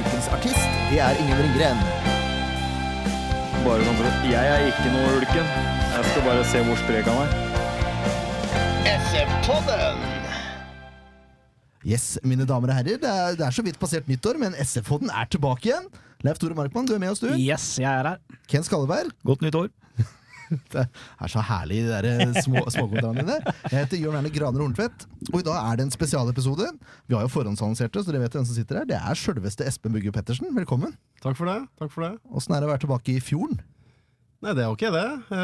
ukens artist, det er Ingen Ringgren. Bare sånn for at Jeg er ikke noe ulken. Jeg skal bare se hvor sprek han er. Yes, mine damer og herrer, det er, det er så vidt passert nyttår, men SF-podden er tilbake igjen. Leif Tore Markmann, du er med oss, du. Yes, jeg er her. Ken Skalleberg. Godt nytt år. Det er så herlig, de der små, småkommentarene dine. Jeg heter Jørn Erne Graner Horntvedt, og i dag er det en spesialepisode. Vi har jo forhåndsannonsert det, så dere vet hvem som sitter her. Det er sjølveste Espen Bugge Pettersen. Velkommen. Takk for det. takk for det. Åssen er det å være tilbake i fjorden? Nei, det er ok, det. Eh,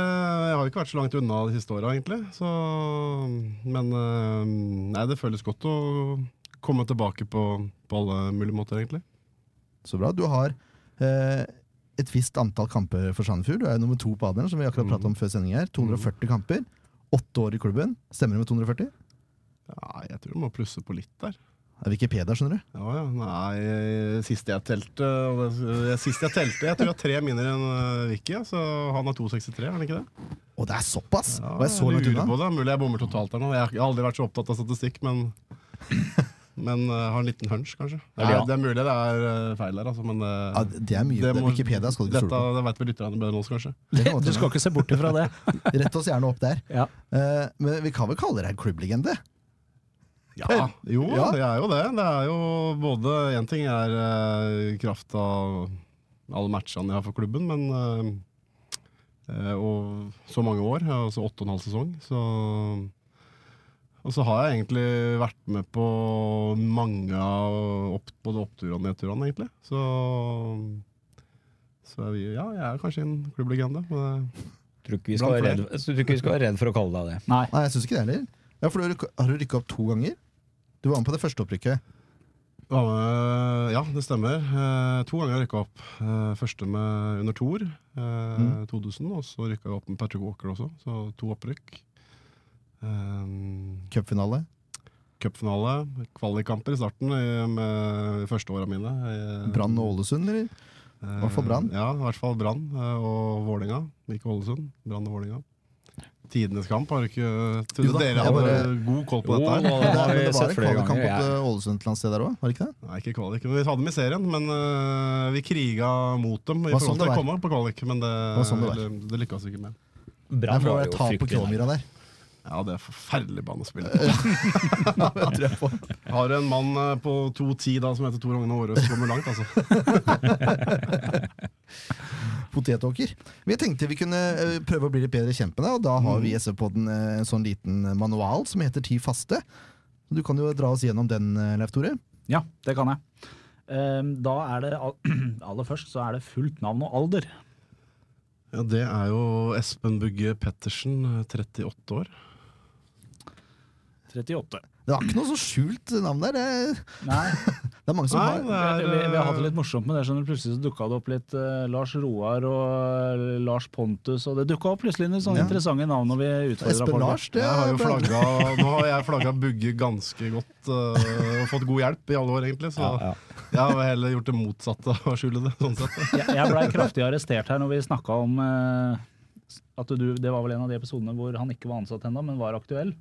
Jeg har ikke vært så langt unna de siste åra, egentlig. Så, men eh, nei, det føles godt å komme tilbake på, på alle mulige måter, egentlig. Så bra. Du har eh, et visst antall kamper for Sandefjord. Du er jo nummer to på adelen, som vi akkurat pratet om før sending her. 240 kamper. Åtte år i klubben. Stemmer det med 240? Ja, jeg tror du må plusse på litt der. Det er Wikipedia, skjønner du. Ja, ja. Nei, sist jeg telte og Sist jeg telte, jeg tror jeg har tre mindre enn eh, Vicky. Så han har 2,63, er han ikke det? Og det er såpass! Ja, og jeg så langt unna. Mulig jeg bommer totalt her nå. Jeg har aldri vært så opptatt av statistikk, men Men uh, har en liten hunch, kanskje. Det er, det er mulig det er uh, feil der, altså, men uh, Ja, det er mye. det må- Wikipedia skal du ikke stole på. Dette vet vel lytterne bedre enn oss, kanskje. Det kan Du skal ikke se bort ifra det. Rett oss gjerne opp der. Ja. Eh, men vi kan vel kalle deg en klubblegende? Ja, jo, Ja. det er jo det. Det er jo både Én ting er uh, kraft av alle matchene jeg har for klubben, men Og så mange år, altså åtte og en halv sesong, så Og så har jeg egentlig vært med på mange av opp, både oppturene og nedturene, egentlig. Så så er vi, ja, jeg er kanskje en klubblegende. Tror ikke vi skal være redd, tror ikke vi skal være redd for å kalle deg det. Nei. Nei, jeg syns ikke det heller. Ja, for du har du rykka opp to ganger? Du var med på det første opprykket. Ja, med, ja, det stemmer. Eh, to ganger har jeg rykka opp. Eh, første med under Thor, eh, Mm. 2000, og så rykka jeg opp med Patrick Walker også, så to opprykk. Eh, Cupfinale. Cupfinale, kvalikkamper i starten i, med første åra mine. Eh, Brann og Ålesund, eller? I hvert fall Brann. Ja, i hvert fall Brann eh, og Vålinga. Ikke Ålesund. Brann og Vålinga. Tidenes kamp har du ikke Trodde dere hadde bare- god koll på Jo, dette her. det det, har vi det var sett en flere kvalikkamp eh, Ålesund et eller annet sted der òg, var det ikke det? Nei, ikke kvalik. Vi hadde dem i serien, men uh, vi kriga mot dem i forhold sånn til det å komme på kvalik. Men det, sånn det det, det lykkes vi ikke med. Brann var jo fryktelig der. Ja, det er forferdelig bane å spille på. Har du en mann øh, på 2,10 da som heter Tor Hogne Aarøs, så kommer du langt, altså. Potetåker. Vi tenkte vi kunne eh, prøve å bli litt bedre kjent med deg, og da har Mm. vi i SV-podden eh, en sånn liten manual som heter Ti faste. Du kan jo dra oss gjennom den, eh, Leif Tore. Ja, det kan jeg. Ehm, Da er det aller først så er det fullt navn og alder. Ja, Det er jo Espen Bugge Pettersen, øh, 38 år. 38. Det var ikke noe så skjult navn der. Det er, Nei, det er mange som Nei, har vi, er, vi, vi har hatt det øh, litt morsomt med det. Skjønner. Plutselig så dukka det opp litt uh, Lars Roar og uh, Lars Pontus, og det dukka opp plutselig litt sånne Ja. interessante navn når vi Espen folk. Lars, det jeg har jo flagga, nå har jeg flagga Bugge ganske godt uh, og fått god hjelp i alle år, egentlig. Så Ja, ja. jeg har heller gjort det motsatte av å skjule det. sånn sett. Jeg, jeg blei kraftig arrestert her når vi snakka om eh, at du Det var vel en av de episodene hvor han ikke var ansatt ennå, men var aktuell.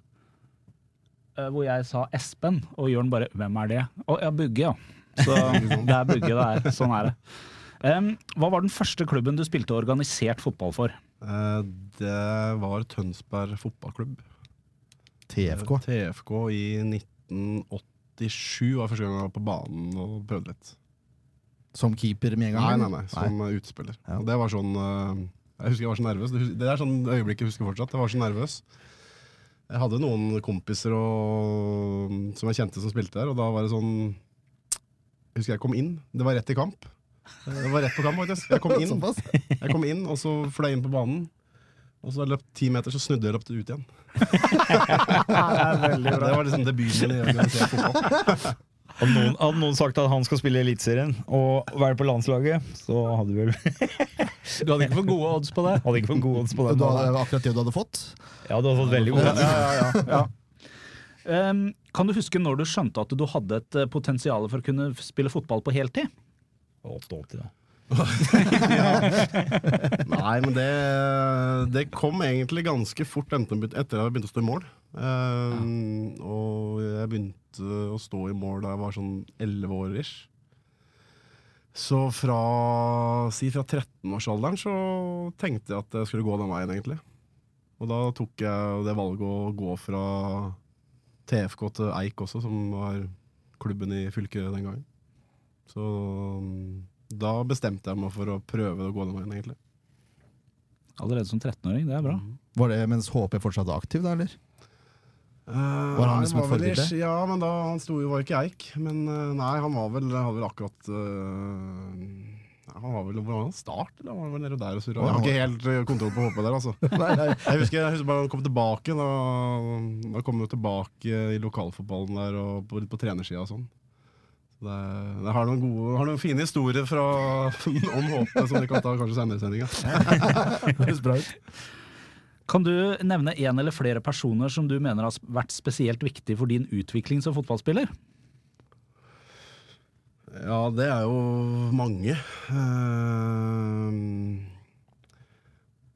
Eh, hvor jeg sa Espen, og Jørn bare 'Hvem er det?' Å ja, Bugge, ja. Så det er Bugge det er. Sånn er det. Um, hva var den første klubben du spilte organisert fotball for? Eh, Det var Tønsberg fotballklubb. TFK. TFK i 1987 var første gang jeg var på banen og prøvde litt. Som keeper med en gang? Nei, nei, nei, som nei. utspiller. Ja. Og det var sånn eh, Jeg husker jeg var så nervøs. Det Det er sånn øyeblikk jeg husker fortsatt. Jeg var så nervøs. Jeg hadde noen kompiser og, som jeg kjente som spilte der, og da var det sånn Jeg husker jeg kom inn. Det var rett i kamp. Det var rett på kamp, faktisk. Jeg kom inn, jeg kom inn og så fløy jeg inn på banen. Og så da jeg løpt ti meter, så snudde jeg og løpte ut igjen. Det er var liksom debuten min i organisere fotball. Hadde noen, hadde noen sagt at han skal spille i Eliteserien og være på landslaget, så hadde vi vel Du hadde ikke fått gode odds på det? Hadde ikke fått gode odds på Du hadde, akkurat det du hadde fått? Ja, du hadde fått veldig gode odds. Um, kan du huske når du skjønte at du hadde et eh, potensial for å kunne spille fotball på heltid? 88, da. Nei, men det, det kom egentlig ganske fort etter at jeg begynte å stå i mål. Eh, Og jeg begynte å stå i mål da jeg var sånn 11 år ish. Så fra, si fra 13-årsalderen så tenkte jeg at jeg skulle gå den veien, egentlig. Og da tok jeg det valget å gå fra TFK til Eik også, som var klubben i fylket den gangen. Så da bestemte jeg meg for å prøve å gå den veien, egentlig. Allerede som 13-åring, det er bra. Var det mens HP fortsatt var aktiv, da, eller? var han liksom et forbilde? Ja, men da han sto jo var ikke Eik. Men eh, nei, han var vel, hadde vel akkurat uh, Han var vel hvor var han? Start, eller han var vel nede der og surra? Jeg har ikke helt kontroll på HP der, altså. Nei, nei. Jeg husker, jeg husker bare han kom tilbake. Da, da kom han jo tilbake i lokalfotballen der og på, på trenersida og sånn. Det, det har noen gode, har noen fine historier fra, om håpet som vi kan ta kanskje senere i sendinga. Kan du nevne en eller flere personer som du mener har vært spesielt viktig for din utvikling som fotballspiller? Ja, det er jo mange. Eh,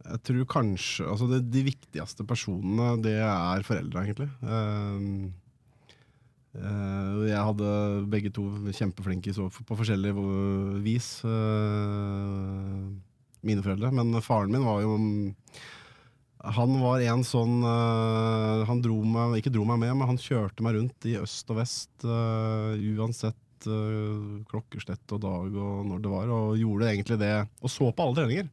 jeg tror kanskje Altså, det, de viktigste personene, det er foreldre, egentlig. Eh, eh, jeg hadde begge to kjempeflinke på forskjellig vis, eh, mine foreldre. Men faren min var jo han var en sånn eh, Han dro meg, ikke dro meg med, men han kjørte meg rundt i øst og vest eh, uansett klokkeslett og dag og når det var, og gjorde egentlig det. Og så på alle treninger.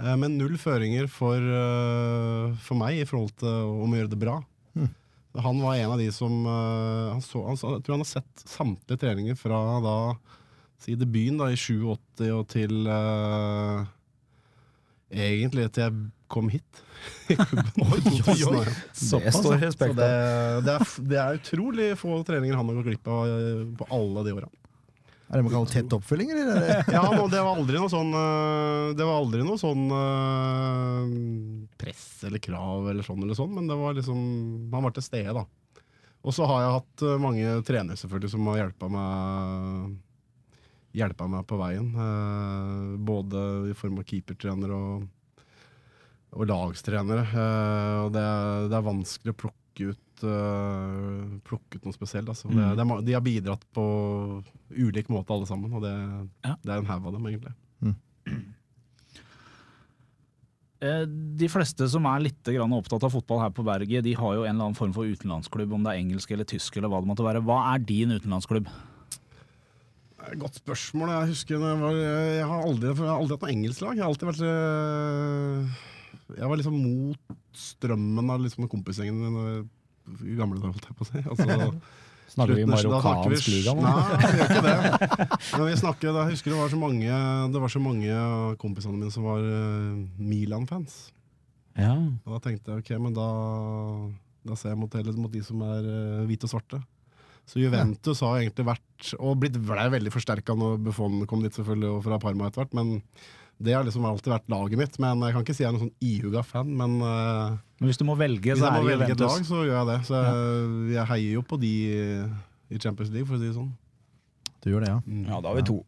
Eh, men null føringer for, eh, for meg i forhold til om å gjøre det bra. Han var en av de som eh, han så, han, Jeg tror han har sett samtlige treninger fra da si debuten da, i 87 og til uh, Egentlig til jeg kom hit. i oi, oi. 2001. Det står respekt det, av. det, er, det er utrolig få treninger han har gått glipp av eh, på alle de åra. Er det man kaller tett oppfølging, eller? Er? Ja, men det var aldri noe sånn eh, Det var aldri noe sånn eh, press eller krav eller sånn eller sånn, men det var liksom Man var til stede, da. Og så har jeg hatt eh, mange trenere selvfølgelig som har hjelpa meg Hjelpa meg på veien. både i form av keepertrenere og, og lagstrenere. og det, det er vanskelig å plukke ut eh, plukket noe spesielt. Altså. Det, det de har bidratt på ulik måte alle sammen, og det, Ja. det er en haug av dem, egentlig. Mm. De fleste som er litt opptatt av fotball her på berget, de har jo en eller annen form for utenlandsklubb, om det er engelsk eller tysk eller hva det måtte være. Hva er din utenlandsklubb? Godt spørsmål. Jeg husker jeg var Jeg har aldri, jeg har aldri hatt noe engelsk lag. Jeg har alltid vært øh, Jeg var liksom mot strømmen av liksom kompisgjengen i gamle dager, holdt jeg på å si. Altså, Snakker vi marokkansk liga nå? Nei, vi gjør ikke det. Men vi snakker, jeg husker det var så mange Det var så mange av kompisene mine som var øh, Milan-fans. Ja. Og da tenkte jeg ok, men da, da ser jeg mot, mot de som er uh, hvite og svarte. Så Juventus har egentlig vært, og blitt ble veldig forsterka når Buffon kom dit, selvfølgelig, og fra Parma etter hvert. Men det har liksom alltid vært laget mitt. Men Jeg kan ikke si jeg er noen sånn ihuga fan, men uh, Men Hvis du må velge, hvis så jeg er må det velge et Juventus. lag, så gjør jeg det. Så jeg, jeg heier jo på de i Champions League, for å si det sånn. Du gjør det, ja. ja, da har vi to.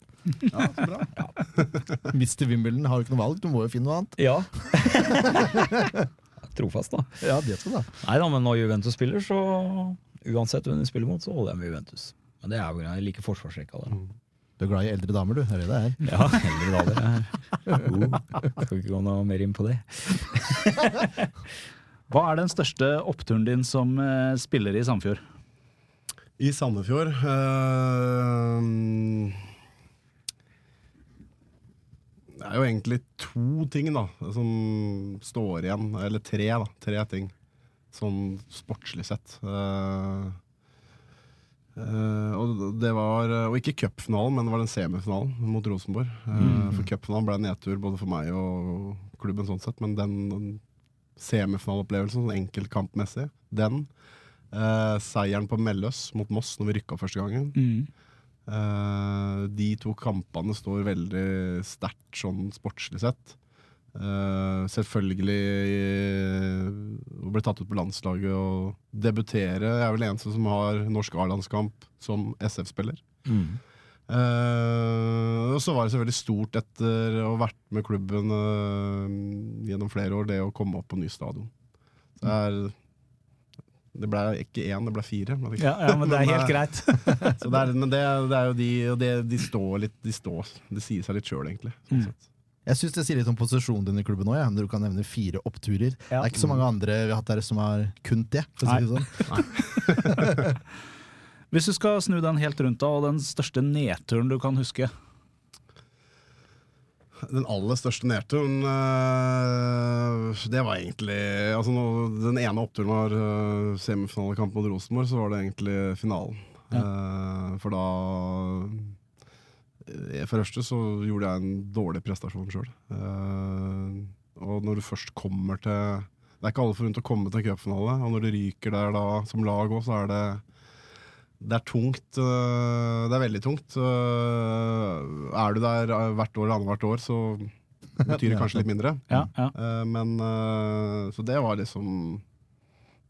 Ja, så bra. Mister Wimbledon, har du ikke noe valg, du må jo finne noe annet. Ja. Trofast, da. Ja, det skal du ha. Nei da, men når Juventus spiller, så uansett hvem de spiller mot, så holder jeg med Juventus. Men det er jo jeg liker forsvarsrekka der. Du er glad i eldre damer, du. Det er det det er. Ja, heller daler. Uh, skal ikke gå noe mer inn på det. Hva er den største oppturen din som eh, spiller i Sandefjord? I Sandefjord eh, Det er jo egentlig to ting da som står igjen. Eller tre, da. Tre ting. Sånn sportslig sett. Eh, eh, og det var Og ikke cupfinalen, men det var den semifinalen mot Rosenborg. Eh, For cupfinalen ble en nedtur både for meg og klubben, sånn sett. Men den, den semifinaleopplevelsen, sånn enkeltkampmessig, den uh, seieren på Melløs mot Moss når vi rykka første gangen. Mm. Eh, de to kampene står veldig sterkt sånn sportslig sett. Eh, selvfølgelig uh, ble tatt ut på landslaget og debutere. Jeg er vel eneste som har norsk A-landskamp som SF-spiller. Eh, og så var det selvfølgelig stort etter å ha vært med klubben eh, gjennom flere år, det å komme opp på ny stadion. Så det er det ble ikke én, det ble fire. men det- Ja, ja, men det er helt eh, greit. så det er, men det, det er jo de og de, De står litt De står Det sier seg litt sjøl, egentlig. Sånn Mm. Jeg syns det sier litt om posisjonen din i klubben òg, ja, når du kan nevne fire oppturer. Ja. Det er ikke så mange andre vi har hatt der som har kunnet det. For å si det sånn. Hvis du skal snu den helt rundt, da, og den største nedturen du kan huske Den aller største nedturen øh, Det var egentlig altså Den ene oppturen var øh, semifinalekamp mot Rosenborg, så var det egentlig finalen. Ja. for da eh, For det første så gjorde jeg en dårlig prestasjon sjøl. og når du først kommer til Det er ikke alle forunt å komme til cupfinale, og når du ryker der da som lag òg, så er det det er tungt. øh, Det er veldig tungt. Er du der hvert år eller annethvert år, så betyr det kanskje litt mindre. Ja, ja. Eh, Men Så det var liksom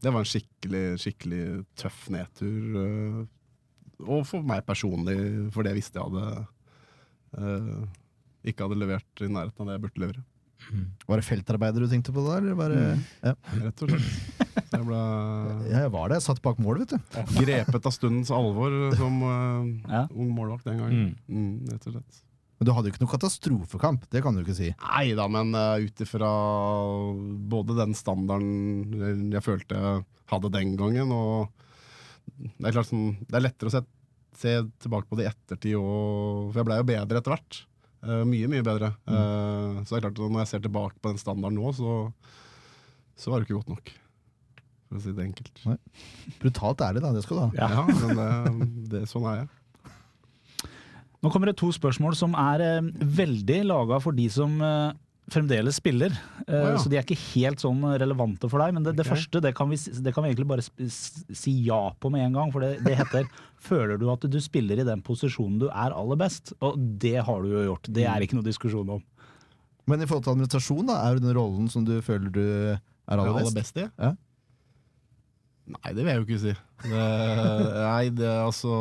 Det var en skikkelig, skikkelig tøff nedtur. Og for meg personlig, for det visste jeg hadde ikke hadde levert i nærheten av det jeg burde levere. Var det feltarbeider du tenkte på da? Eller var det, ja. Rett og slett. Jeg ble ja, jeg var det. Jeg satt bak mål, vet du. grepet av stundens alvor som øh, Ja. ung målvakt den gangen. Mm, rett og slett. Men du hadde jo ikke noe katastrofekamp, det kan du ikke si. Nei da, men uh, ut ifra både den standarden jeg følte jeg hadde den gangen, og det er klart sånn, det er lettere å se, se tilbake på det i ettertid, og, for jeg blei jo bedre etter hvert. Uh, mye, mye bedre. Eh, så det er klart at når jeg ser tilbake på den standarden nå, så, så var det ikke godt nok. For å si det enkelt. Brutalt ærlig, da. Det skal du ha. Ja. Ja, men det, det, sånn er jeg. Nå kommer det to spørsmål som er eh, veldig laga for de som eh, fremdeles spiller. Eh, Å, ja. Så de er ikke helt sånn relevante for deg. Men det, det okay. første det kan, vi, det kan vi egentlig bare si ja på med en gang. For det, det heter 'Føler du at du spiller i den posisjonen du er aller best?' Og det har du jo gjort. Det er ikke noe diskusjon om. Men i forhold til administrasjon, da, er du den rollen som du føler du er aller aller best? best i? Ja. Nei, det vil jeg jo ikke si. Det, nei, det er altså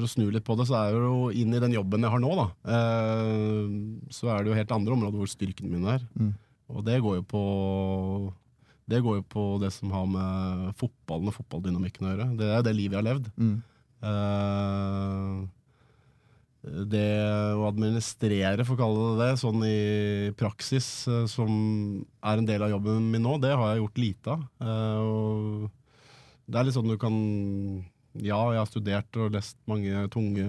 For å snu litt på det, så er det jo inn i den jobben jeg har nå, da. Eh, så er det jo helt andre områder hvor styrken min er. Mm. Og det går jo på Det går jo på det som har med fotballen og fotballdynamikken å gjøre. Det er det livet jeg har levd. Mm. Eh, det å administrere, for å kalle det det, sånn i praksis, eh, som er en del av jobben min nå, det har jeg gjort lite av. Eh, det er litt sånn du kan Ja, jeg har studert og lest mange tunge,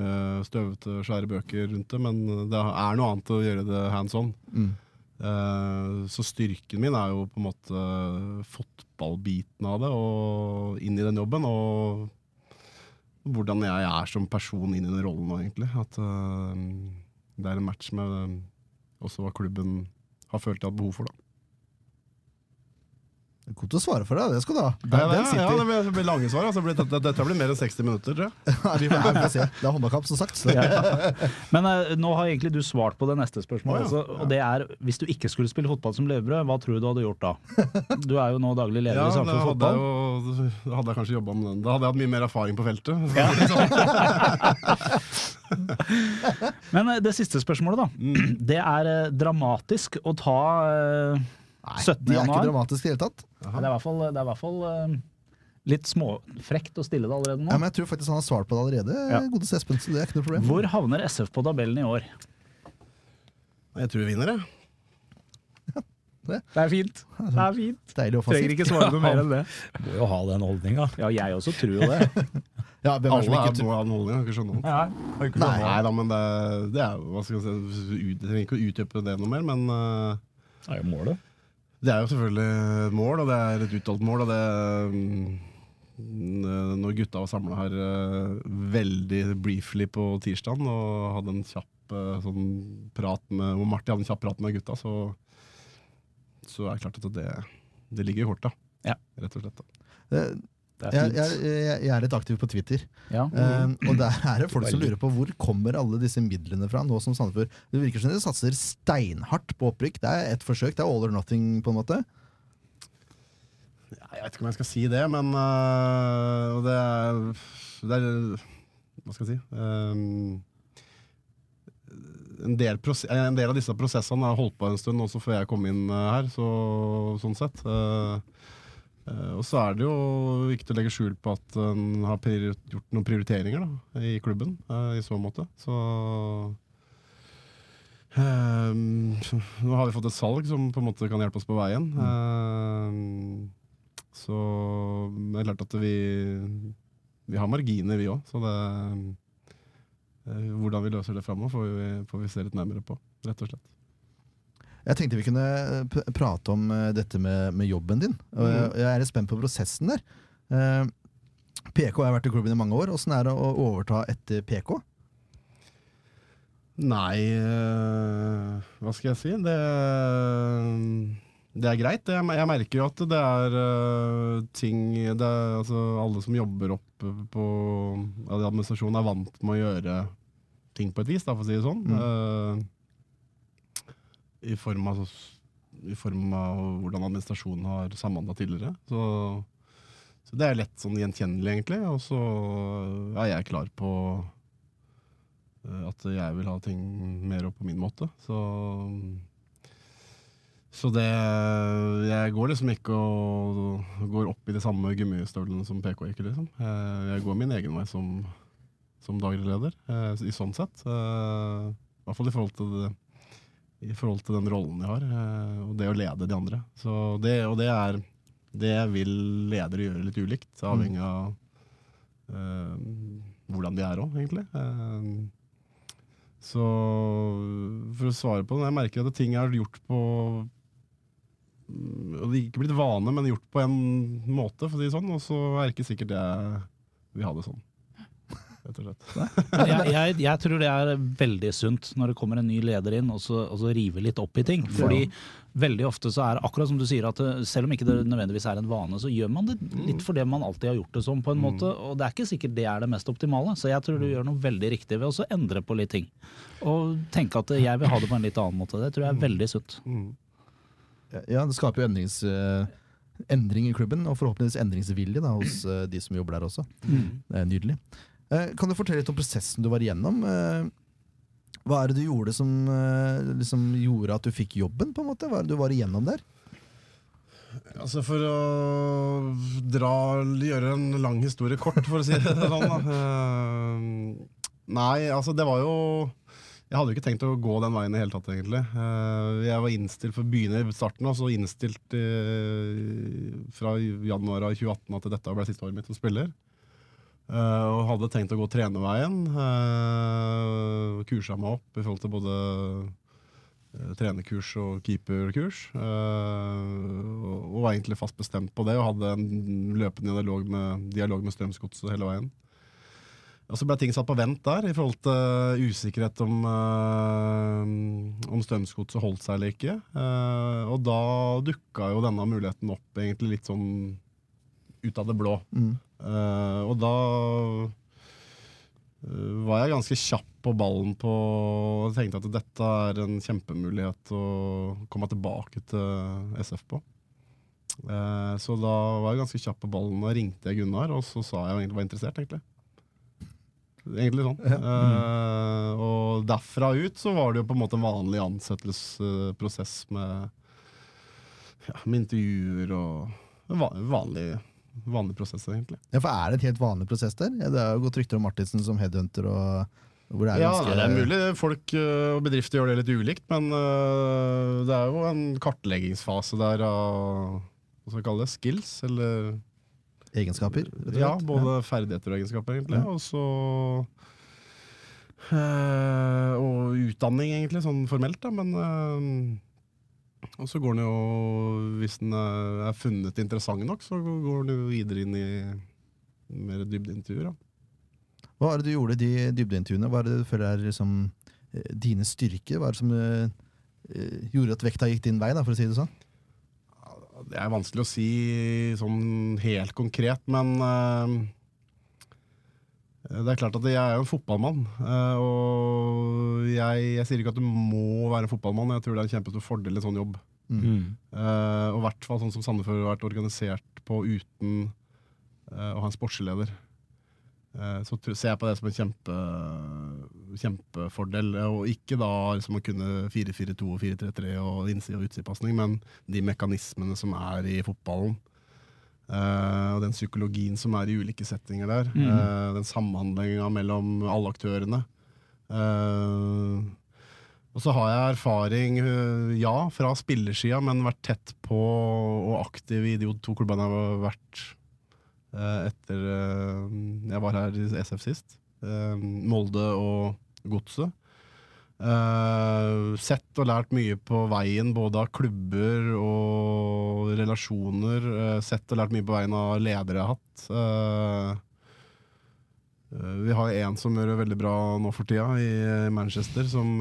støvete, svære bøker rundt det, men det er noe annet å gjøre det hands on. Mm. Uh, så styrken min er jo på en måte fotballbiten av det, og inn i den jobben. Og hvordan jeg er som person inn i den rollen nå, egentlig. At uh, det er en match med også hva klubben har følt de har behov for, da. Godt å svare for deg, det skal du ha. Ja, Den, det, den ja, det blir, det blir lange svar. Altså. Dette, dette blir mer enn 60 minutter, tror jeg. Ja, vi får, vi se. Det er håndballkamp, som sagt. Så. Men uh, nå har egentlig du svart på det neste spørsmålet. Å, ja. og det er hvis du ikke skulle spille fotball som levebrød, hva tror du du hadde gjort da? Du er jo nå daglig leder Ja, i Samfunn Fotball. jo, da hadde jeg kanskje jobba med den. Da hadde jeg hatt mye mer erfaring på feltet. Men uh, det siste spørsmålet, da. Mm. Det er uh, dramatisk å ta Nei, 17. det er ikke januar. dramatisk i det hele tatt. Det er i hvert fall, det er i hvert fall eh, litt småfrekt å stille det allerede nå. Ja, men jeg tror faktisk han har svart på det allerede, Ja. godeste Espen. Så det er ikke noe problem. Hvor havner SF på tabellen i år? Jeg tror vi vinner, jeg. Det er fint. Det er fint. Deilig Trenger ikke svare noe mer enn det. Må jo ha den holdninga. Ja, jeg også tror jo det. Ja, hvem det Alle ikke er tror må ha den holdning, jeg kan ikke skjønne noe. Nei. Nei da, men det, det er jo hva skal jeg si, Jeg trenger ikke å utdype det noe mer, men uh... Det er jo målet. Det er jo selvfølgelig et mål, og det er et uttalt mål. Og det mm, Når gutta var samla her eh, veldig briefly på tirsdag og hadde en kjapp eh, sånn prat med hvor Martin hadde en kjapp prat med gutta, så, så er det klart at det, det ligger i korta. Ja. Rett og slett. Da. Eh, Jeg, jeg, jeg, er litt aktiv på Twitter, Ja. eh, og der er det folk som lurer på hvor kommer alle disse midlene fra nå som Sandefjord Det virker som de satser steinhardt på opprykk. Det er et forsøk, det er all or nothing, på en måte. Jeg vet ikke om jeg skal si det, men uh, det, er, det er Hva skal jeg si Um, en, del en del av disse prosessene har holdt på en stund også før jeg kom inn øh, her, så, sånn sett. Eh, eh, og så er det jo viktig å legge skjul på at en har gjort noen prioriteringer da, i klubben, eh, i så måte. Så um, nå har vi fått et salg som på en måte kan hjelpe oss på veien. Ehm, så det er klart at vi, vi har marginer, vi òg. Så det eh, Hvordan vi løser det framover, får, vi- får vi se litt nærmere på, rett og slett. Jeg tenkte vi kunne eh, prate om eh, dette med, med jobben din. Og jeg, Mhm. jeg er litt spent på prosessen der. Eh, PK har vært i klubben i mange år. Åssen er det å overta etter PK? Nei, eh, hva skal jeg si? Det, det er greit. Jeg, merker jo at det er ting det er, altså, Alle som jobber oppe på administrasjonen, er vant med å gjøre ting på et vis, da, for å si det sånn. Eh, i, form av, I form av hvordan administrasjonen har samhandla tidligere. Så, så det er lett sånn gjenkjennelig, egentlig. Og så er jeg klar på Eh, At jeg vil ha ting mer opp på min måte. Så, så det Jeg går liksom ikke og går opp i de samme gummistøvlene som PK gikk, liksom. Eh, Jeg går min egen vei som, som daglig leder, eh, i sånn sett. Eh, I hvert fall i forhold til det i forhold til den rollen jeg har, eh, og det å lede de andre. Så det, og det er Det vil ledere gjøre litt ulikt, avhengig av uh, hvordan de er òg, egentlig. Uh, så for å svare på det, jeg merker at ting er gjort på mm, og Det er ikke blitt vane, men gjort på en måte, for å si det sånn. Og så er det ikke sikkert jeg vil ha det sånn. Rett og slett. Jeg, jeg, jeg tror det er veldig sunt når det kommer en ny leder inn, og så, og så rive litt opp i ting. Fordi veldig ofte så er det akkurat som du sier, at selv om ikke det nødvendigvis er en vane, så gjør man det litt for det man alltid har gjort det som, på en måte, og det er ikke sikkert det er det mest optimale. Så jeg tror du gjør noe veldig riktig ved å endre på litt ting. Og tenke at jeg vil ha det på en litt annen måte. Det tror jeg er veldig sunt. Mm. Ja, det skaper jo endrings, eh, endring i klubben, og forhåpentligvis endringsvilje da, hos uh, de som jobber der også. Det er nydelig. Eh, kan du fortelle litt om prosessen du var igjennom? Eh, hva er det du gjorde som eh, liksom gjorde at du fikk jobben? på en måte? Hva er det du var igjennom der? Altså For å dra, gjøre en lang historie kort, for å si det sånn. Da. Nei, altså det var jo Jeg hadde jo ikke tenkt å gå den veien i hele tatt, egentlig. Jeg var innstilt for å begynne i starten, altså innstilt eh, fra januar av 2018 at dette ble siste året mitt som spiller. Eh, og hadde tenkt å gå trenerveien. Uh, kursa meg opp i forhold til både eh, trenerkurs og keeperkurs. eh, og, var egentlig fast bestemt på det, og hadde en løpende dialog med, dialog med Strømsgodset hele veien. Og så ble ting satt på vent der, i forhold til usikkerhet om, uh, om Strømsgodset holdt seg eller ikke. Eh, og da dukka jo denne muligheten opp egentlig litt sånn ut av det blå. Mm. Eh, og da eh, var jeg ganske kjapp på ballen på og tenkte at dette er en kjempemulighet å komme tilbake til SF på. Uh, så da var jeg ganske kjapp på ballen og ringte jeg Gunnar, og så sa jeg egentlig var interessert, egentlig. Egentlig sånn. Eh, og derfra ut så var det jo på en måte en vanlig ansettelsesprosess med, ja, med intervjuer og en vanlig, vanlig prosess, egentlig. Ja, for Er det et helt vanlig prosess der? Ja, det er jo gått rykter om Martinsen som headhunter. og hvor det er Ja, ganske- det er mulig folk øh, og bedrifter gjør det litt ulikt, men øh, det er jo en kartleggingsfase der av hva skal vi kalle det, skills, eller Egenskaper? rett og ja, slett. både ferdigheter og egenskaper, egentlig. Ja. Og så øh, Og utdanning, egentlig, sånn formelt, da, men øh, Og så går den jo, hvis den er funnet interessant nok, så går den jo videre inn i mer dybdeintervjuer. da. Hva er det du gjorde i de dybdeintervjuene? Hva er det du føler er liksom, eh, dine styrker? Hva er det som eh, gjorde at vekta gikk din vei, da, for å si det sånn? Det er vanskelig å si sånn helt konkret, men eh, det er klart at jeg er jo en fotballmann. eh, og jeg, jeg sier ikke at du må være en fotballmann, jeg tror det er en kjempestor fordel i en sånn jobb. Mm. Uh, og i hvert fall sånn som Sandefjord har vært organisert på uten uh, å ha en sportsleder. Uh, så ser jeg på det som en kjempe, kjempefordel. eh, Og ikke da liksom å kunne 4-4-2 og 4-3-3 og innside- og utsidepasning, men de mekanismene som er i fotballen. Eh, og den psykologien som er i ulike settinger der. eh, den samhandlinga mellom alle aktørene. Uh, og så har jeg erfaring, ja, fra spillersida, men vært tett på og aktiv i de to klubbene jeg har vært etter jeg var her i SF sist. Molde og Godset. Eh, sett og lært mye på veien, både av klubber og relasjoner. Uh, sett og lært mye på veien av ledere jeg har hatt. Uh, Vi har en som gjør det veldig bra nå for tida, i Manchester, som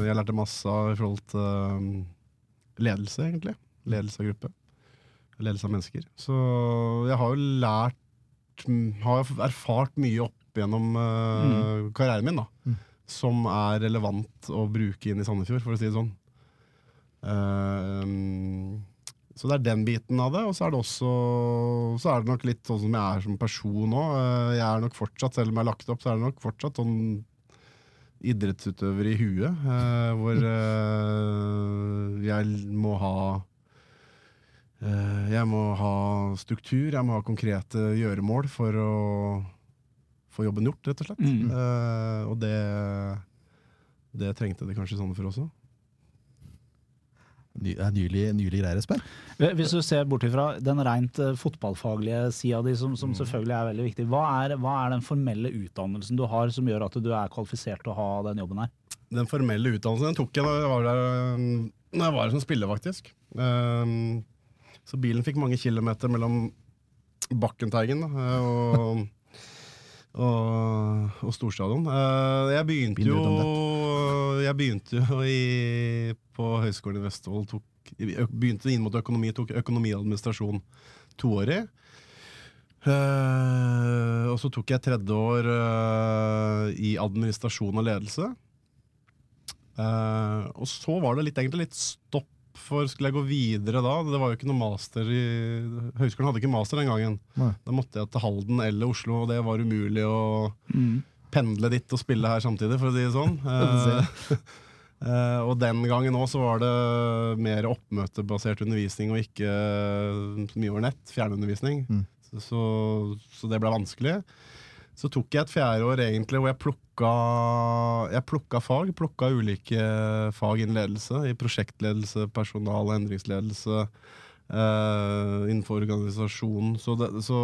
jeg lærte masse av i forhold til ledelse, egentlig. Ledelse av gruppe. Ledelse av mennesker. Så jeg har jo lært Har erfart mye opp gjennom mm. karrieren min, da. Mm. Som er relevant å bruke inn i Sandefjord, for å si det sånn. Eh, um, så det er den biten av det, og så er det også Så er det nok litt sånn som jeg er som person òg. Jeg er nok fortsatt, selv om jeg har lagt opp, så er det nok fortsatt sånn idrettsutøver i huet. eh, hvor eh, jeg må ha eh, Jeg må ha struktur, jeg må ha konkrete gjøremål for å få jobben gjort, rett og slett. Mm. Uh, og det det trengte det kanskje Sandefjord også. Ny, det er nylig, nylig greier, Espen. Hvis du ser bort ifra den rent eh, fotballfaglige sida di, som, som selvfølgelig er veldig viktig, hva er, hva er den formelle utdannelsen du har som gjør at du er kvalifisert til å ha den jobben her? Den formelle utdannelsen den tok jeg da jeg var der, når jeg var her som spiller, faktisk. Ehm, så bilen fikk mange kilometer mellom Bakkenteigen da, og, og, og Storstadion. Eh, jeg begynte jo, jeg begynte jo i, på Høgskolen i Vestfold. Tok, begynte inn mot økonomi, tok økonomiadministrasjon toårig. Eh, og så tok jeg tredje år eh, i administrasjon og ledelse. Eh, og så var det litt, egentlig litt stopp for skulle jeg gå videre da. Det var jo ikke noe master i Høgskolen hadde ikke master den gangen. Nei. Da måtte jeg til Halden eller Oslo, og det var umulig å pendle dit og spille her samtidig, for å si det sånn. Eh, og den gangen òg var det mer oppmøtebasert undervisning og ikke så mye over nett. Fjernundervisning. Mm. Så, så, så det ble vanskelig. Så tok jeg et fjerde år egentlig hvor jeg plukka, jeg plukka fag. Plukka ulike fag innen ledelse. I prosjektledelse, personal- og endringsledelse. Uh, innenfor organisasjonen. Så, det, så,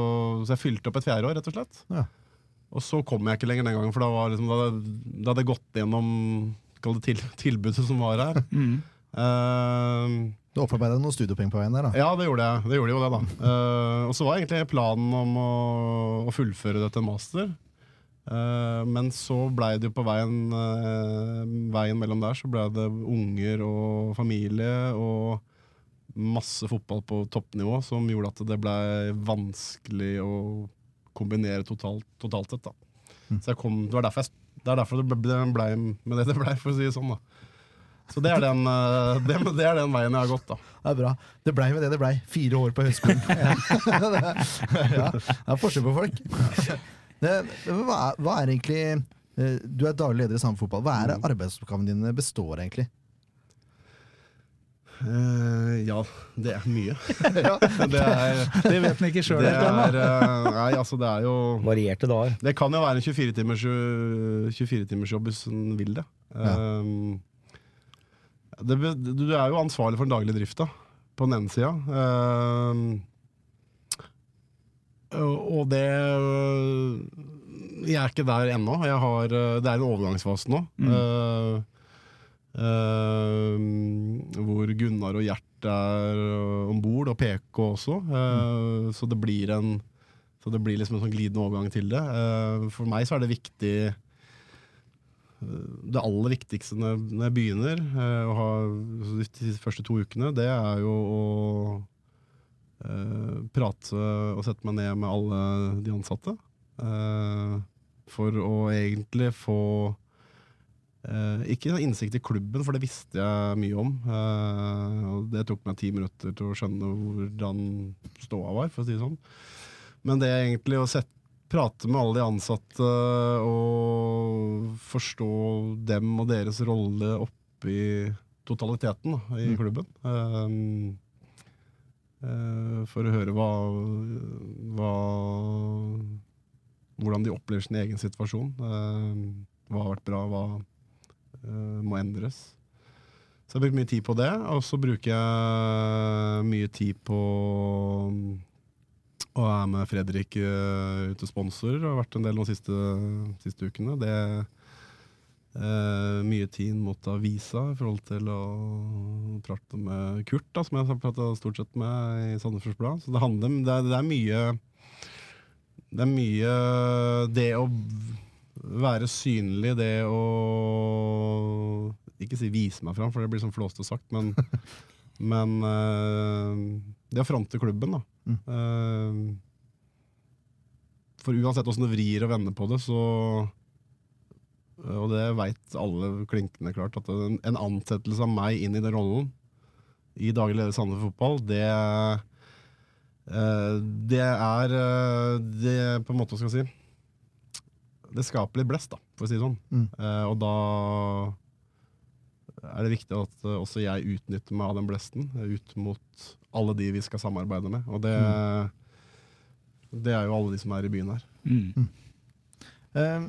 så jeg fylte opp et fjerde år, rett og slett. Ja. Og så kom jeg ikke lenger den gangen, for da, var liksom, da, da hadde jeg gått gjennom til, tilbudet som var her. Eh, Du opparbeida noen studiepoeng på veien der, da. ja, det gjorde jeg. Det gjorde jo det, da. Uh, og så var egentlig planen om å, å fullføre det til en master. Uh, men så blei det jo på veien, uh, veien mellom der, så blei det unger og familie og masse fotball på toppnivå som gjorde at det blei vanskelig å kombinere totalt, totalt sett. da. Så kom, det, var derfor jeg, det er derfor det ble, med det det blei, for å si det sånn. da. Så det er den, eh, det, det er den veien jeg har gått, da. Det er bra. Det blei med det det blei. Fire år på høyskolen. ja, det er forskjell på folk. Det, hva, er, hva er egentlig eh, Du er daglig leder i Sandefjord Fotball. Hva er det arbeidsoppgavene dine består egentlig? Uh, ja, det er mye. Det er, Det vet den ikke sjøl det helt ennå. Nei, altså det er jo Varierte dager. Det kan jo være en 24-timersjobb 24 hvis en vil det. Ja. Um, det. Du er jo ansvarlig for den daglige drifta, på den ene sida. Uh, og og det Jeg er ikke der ennå. Jeg har, uh, det er en overgangsfase nå. Uh, uh, hvor Gunnar og Gjert er uh, om bord, og PK også. Uh, Så det blir en så det blir liksom en sånn glidende overgang til det. For meg så er det viktig Det aller viktigste når jeg, begynner, uh, å ha, de første to ukene, det er jo å eh, prate og sette meg ned med alle de ansatte. eh, for å egentlig få eh, Ikke innsikt i klubben, for det visste jeg mye om. eh, og det tok meg ti minutter til å skjønne hvordan ståa var, for å si det sånn. Men det egentlig å sette prate med alle de ansatte og forstå dem og deres rolle oppi totaliteten da, i klubben. Um, for å høre hva, hva Hvordan de opplever sin egen situasjon. Um, hva har vært bra, hva eh, må endres. Så jeg har brukt mye tid på det, og så bruker jeg mye tid på og er med Fredrik uh, ute sponsor og har vært en del de siste, siste ukene. Det eh, mye tid mot avisa i forhold til å prate med Kurt, da, som jeg har prata stort sett med i Sandefjords Blad. Så det handler det er, det er mye Det er mye det å være synlig, det å Ikke si vise meg fram, for det blir sånn flåste sagt, men men eh, det å fronte klubben, da. Eh, for uansett åssen du vrir og vender på det, så Og det veit alle klinkende klart, at en, en ansettelse av meg inn i den rollen i daglig leder Sandefjord Fotball, det eh, Det er eh, Det på en måte, skal jeg si Det skaper litt blest, da, for å si det sånn. Mm. Eh, og da er det viktig at eh, også jeg utnytter meg av den blesten eh, ut mot alle de vi skal samarbeide med. Og det, det er jo alle de som er i byen her. Mm. Uh,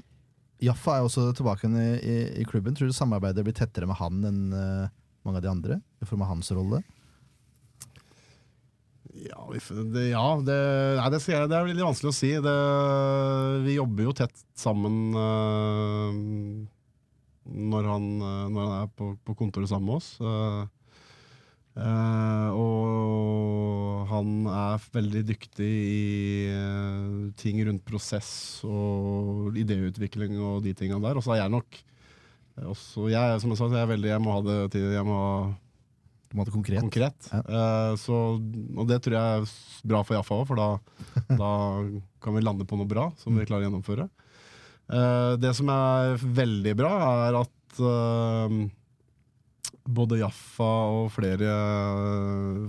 Jaffa er også tilbake i, i, i klubben. Tror du samarbeidet blir tettere med han enn uh, mange av de andre? I form av hans rolle? Ja, vi det, ja det, nei, det, skal jeg, det er veldig vanskelig å si. Det, vi jobber jo tett sammen uh, når, han, når han er på, på kontoret sammen med oss. Øh, øh, og han er veldig dyktig i uh, ting rundt prosess og idéutvikling og de tingene der. Og så er jeg nok også, jeg, som jeg sa, jeg er veldig Jeg må ha det til Jeg må ha du må ha det konkret? konkret. Ja. Uh, så, og det tror jeg er bra for Jaffa òg, for da, da kan vi lande på noe bra som vi klarer å gjennomføre. Eh, det som er veldig bra, er at eh, både Jaffa og flere,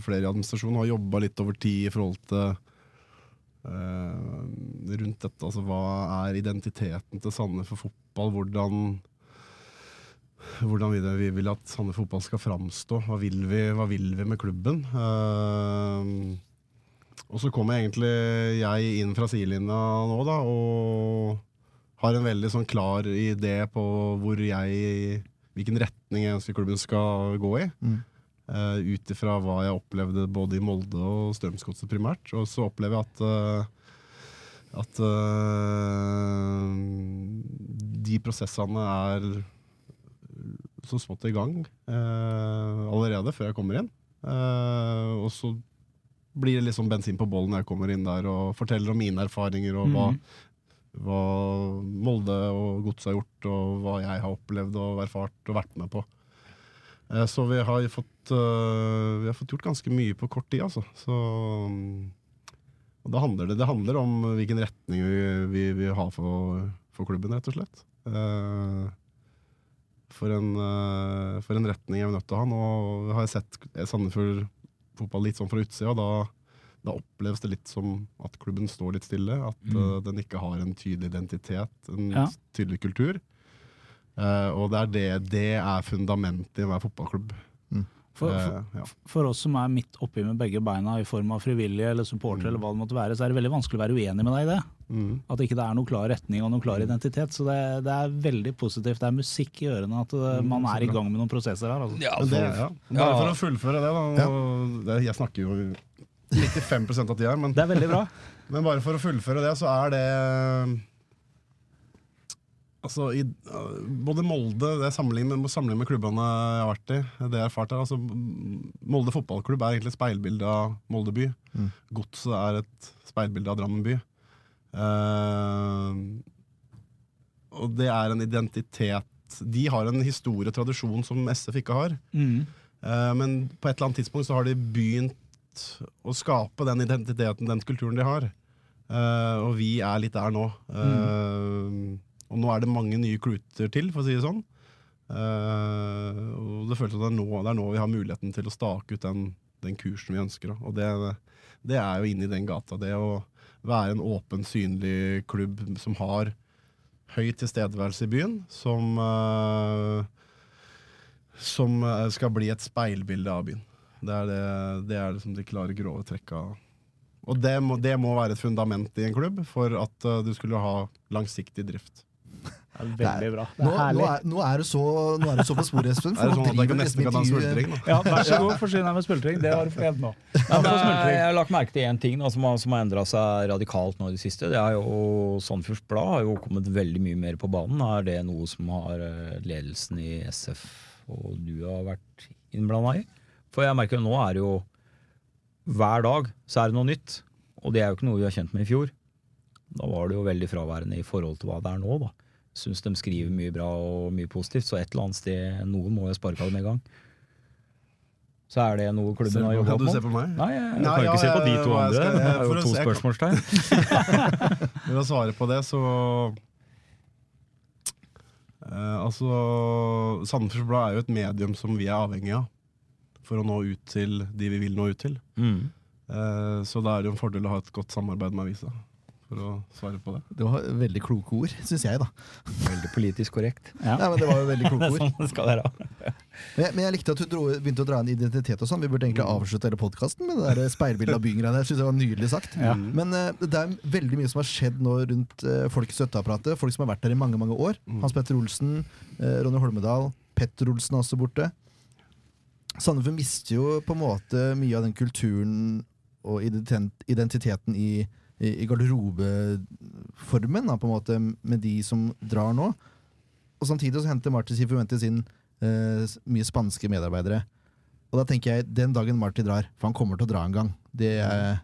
flere i administrasjonen har jobba litt over tid i forhold til eh, rundt dette. Altså hva er identiteten til Sandefjord fotball? Hvordan hvordan vil vi vil at Sandefjord fotball skal framstå. Hva vil vi, hva vil vi med klubben? Eh, og så kommer egentlig jeg inn fra sidelinja nå, da, og har en veldig sånn klar idé på hvor jeg Hvilken retning jeg ønsker klubben skal gå i. Mm. Uh, Ut ifra hva jeg opplevde både i Molde og Strømsgodset primært. Og så opplever jeg at uh, at uh, de prosessene er så smått i gang uh, allerede før jeg kommer inn. Uh, og så blir det liksom bensin på bollen når jeg kommer inn der og forteller om mine erfaringer og hva, hva Molde og Godset har gjort, og hva jeg har opplevd og erfart og vært med på. Eh, så vi har, fått, eh, vi har fått gjort ganske mye på kort tid, altså. Så, mm, og det handler det, handler om hvilken retning vi, vi vil ha for, for klubben, rett og slett. Eh, for en, for en retning jeg er nødt til å ha. Nå har jeg sett Sandefjord fotball litt sånn fra utsida, og da oppleves det litt som at klubben står litt stille. At eh, den ikke har en tydelig identitet, en Ja. tydelig kultur. Uh, og det er, det, det er fundamentet i hver fotballklubb. For, for, uh, ja. for oss som er midt oppi med begge beina i form av frivillige eller supportere, eller hva det måtte være, så er det veldig vanskelig å være uenig med deg i det. Mm. At ikke det er noen klar retning og noen klar identitet. Så det, det er veldig positivt. Det er musikk i ørene at uh, man er i gang med noen prosesser her. Altså. Ja, for, det, ja. Bare Ja. for å fullføre det, da. og det, jeg snakker jo 95% av tida, men, Det er veldig bra. men bare for å fullføre det, så er det Altså, i, uh, både Molde det er sammenlignet med, sammenlignet med klubbene jeg har vært i, det jeg erfart her, altså, Molde fotballklubb er egentlig et speilbilde av Molde by. Mm. Godset er et speilbilde av Drammen by. Uh, og det er en identitet De har en historie og tradisjon som SF ikke har. Mm. Uh, men på et eller annet tidspunkt så har de begynt ut og skape den identiteten, den kulturen de har. Uh, og vi er litt der nå. Eh, Og nå er det mange nye kluter til, for å si det sånn. Uh, og det føles som det er, nå, det er nå vi har muligheten til å stake ut den, den kursen vi ønsker. Og det, det er jo inne i den gata. Det å være en åpen, synlig klubb som har høy tilstedeværelse i byen, som som skal bli et speilbilde av byen. Det er, det, det er liksom de klare, grove trekka. Og det må, det må være et fundament i en klubb for at uh, du skulle ha langsiktig drift. Det er veldig bra. Det Nå, er nå, herlig. er, nå, er du så, nå er du så på sporet, Espen. Er det nå sånn at jeg nesten kan ha smultring? Ja, vær så god, forsyn deg med smultring. Det har du fortjent nå. Ja, få jeg, har lagt merke til én ting da, som, har, som har endra seg radikalt nå i det siste. Det er jo Sandefjords Blad har jo kommet veldig mye mer på banen. Er det noe som har eh, ledelsen i SF og du har vært innblanda i? For jeg merker jo nå er det jo Hver dag så er det noe nytt. Og det er jo ikke noe vi har kjent med i fjor. Da var det jo veldig fraværende i forhold til hva det er nå, da. Syns de skriver mye bra og mye positivt, så et eller annet sted Noen må jo sparke av dem i gang. Så er det noe klubben har jobba kan du se på meg? Nei, jeg Nei, kan ja, ikke se på de to jeg andre. skal- Det er jo to spørsmålstegn. For å svare på det, så uh, Altså, Sandefjords Blad er jo et medium som vi er avhengig av for å nå ut til de vi vil nå ut til. Mm. Eh, så da er det jo en fordel å ha et godt samarbeid med avisa. For å svare på det. Det var veldig kloke ord, syns jeg, da. Veldig politisk korrekt. Ja. Nei, men det var jo veldig kloke Det ord. sånn det skal være. Men jeg, men jeg likte at du dro, begynte å dra inn identitet og sånn. Vi burde egentlig avslutte hele podkasten med det der speilbildet av byen-greiene. Jeg synes det var nydelig sagt. Ja. Men uh, det er veldig mye som har skjedd nå rundt uh, folk i støtteapparatet. Folk som har vært der i mange mange år. Hans Petter Olsen, eh, Ronny Holmedal, Petter Olsen er også borte. Sandefjord mister jo på en måte mye av den kulturen og identiteten i, i, i garderobeformen, da, på en måte, med de som drar nå. Og samtidig så henter Marti Sifuentes inn eh, mye spanske medarbeidere. Og da tenker jeg, den dagen Marti drar, for han kommer til å dra en gang, det er,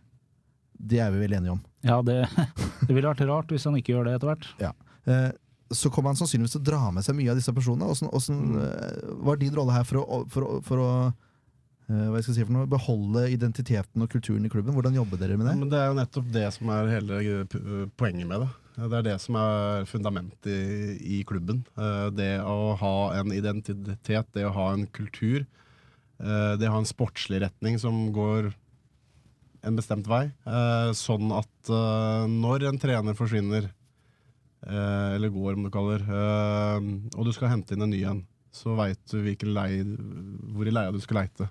det er vi vel enige om. Ja, det, det ville vært rart hvis han ikke gjør det etter hvert. Ja. Eh, så kommer han sannsynligvis til å dra med seg mye av disse personene. Hvordan, hvordan eh, var din rolle her for å, for å, for å hva skal jeg si for noe, beholde identiteten og kulturen i klubben? Hvordan jobber dere med Ja, det? men det er jo nettopp det som er hele eh, poenget med det. Det er det som er fundamentet i, i klubben. Eh, Det å ha en identitet, det å ha en kultur. eh, Det å ha en sportslig retning som går en bestemt vei. eh, Sånn at eh, når en trener forsvinner, eh, eller går om du kaller, eh, og du skal hente inn en ny en, så veit du lei, hvor i leia du skal leite.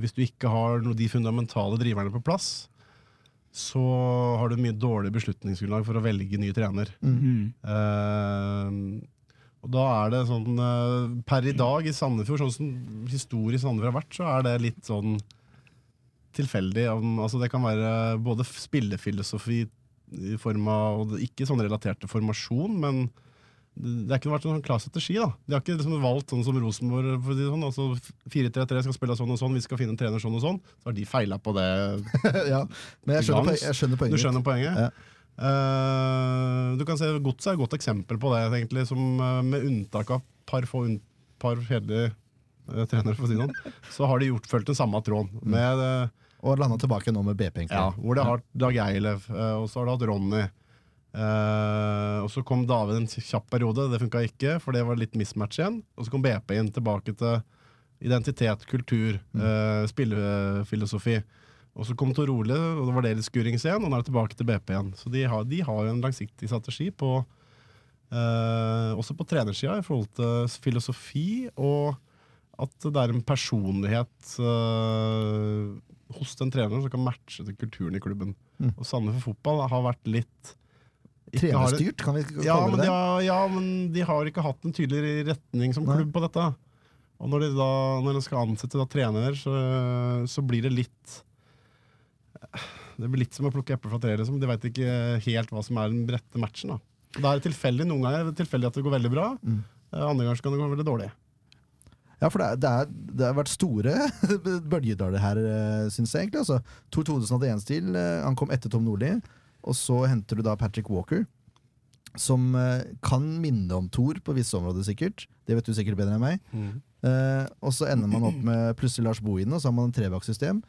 Hvis du ikke har noe, de fundamentale driverne på plass, så har du mye dårlig beslutningsgrunnlag for å velge ny trener. Mm. Uh, og da er det sånn uh, Per i dag i Sandefjord, sånn som historisk i Sandefjord har vært, så er det litt sånn tilfeldig. Altså det kan være både spillefilosofi i form av og Ikke sånn relatert til formasjon, men det har ikke vært noen sånn klar strategi. da De har ikke liksom valgt sånn som Rosenborg. For si sånn, altså 4-3-3 skal spille sånn og sånn, vi skal finne en trener sånn og sånn. Så har de feila på det ja, men jeg skjønner, jeg skjønner Du poenget. skjønner poenget? Ja. Uh, du kan se Godset er et godt eksempel på det, egentlig, som uh, med unntak av par få un par kjedelige uh, trenere, for å si det sånn, så har de gjort fulgt den samme tråden. Med, eh, Og landa tilbake nå med BP, ja, hvor det har hatt Dag Eilev, eh, og så har du hatt Ronny. Uh, og så kom David en kjapp periode, det funka ikke, for det var litt mismatch igjen. Og så kom BP inn, tilbake til identitet, kultur, eh, spillefilosofi. Og så kom Tor Ole, og det var det litt skurings igjen, og nå er det tilbake til BP igjen. Så de har, de har jo en langsiktig strategi på uh, også på trenersida i forhold til filosofi, og at det er en personlighet hos den treneren som kan matche til kulturen i klubben. Mm. Og Sandefjord fotball har vært litt Trenerstyrt, kan vi kalle ja, det de har, ja, men de har ikke hatt en tydelig retning som klubb på dette. Og når de da når de skal ansette da trener, så, så blir det litt Det blir litt som å plukke epler fra treet. Liksom. De veit ikke helt hva som er den rette matchen. Da. Da er det tilfeldig. Noen ganger er det tilfeldig at det går veldig bra. Mm. Eh, Andre ganger kan det gå veldig dårlig. Ja, for det, er, det, er, det har vært store bølgedaler her, syns jeg. egentlig altså. Tor Thodesen hadde én stil, eh, han kom etter Tom Nordli. Og så henter du da Patrick Walker, som eh, kan minne om Thor på visse områder, sikkert. Det vet du sikkert bedre enn meg. Eh, og så ender man opp med plutselig Lars Bohin, og så har man en trebakssystem.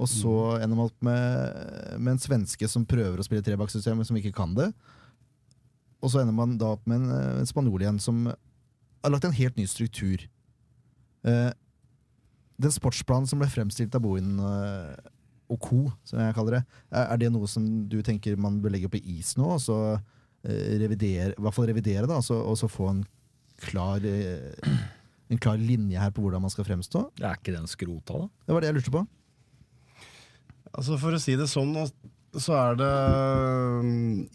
Og så ender man opp med, med en svenske som prøver å spille trebakksystem, men som ikke kan det. Og så ender man da opp med en, eh, en spanjol igjen som har lagt en helt ny struktur. Eh, den sportsplanen som ble fremstilt av Bohin uh, og co., som jeg kaller det, er, er det noe som du tenker man bør legge på is nå, og så uh, revidere, i hvert fall revidere, da, og så, og så få en klar, eh, en klar linje her på hvordan man skal fremstå? Det er ikke den skrota, da? Det var det jeg lurte på. Altså For å si det sånn, så er det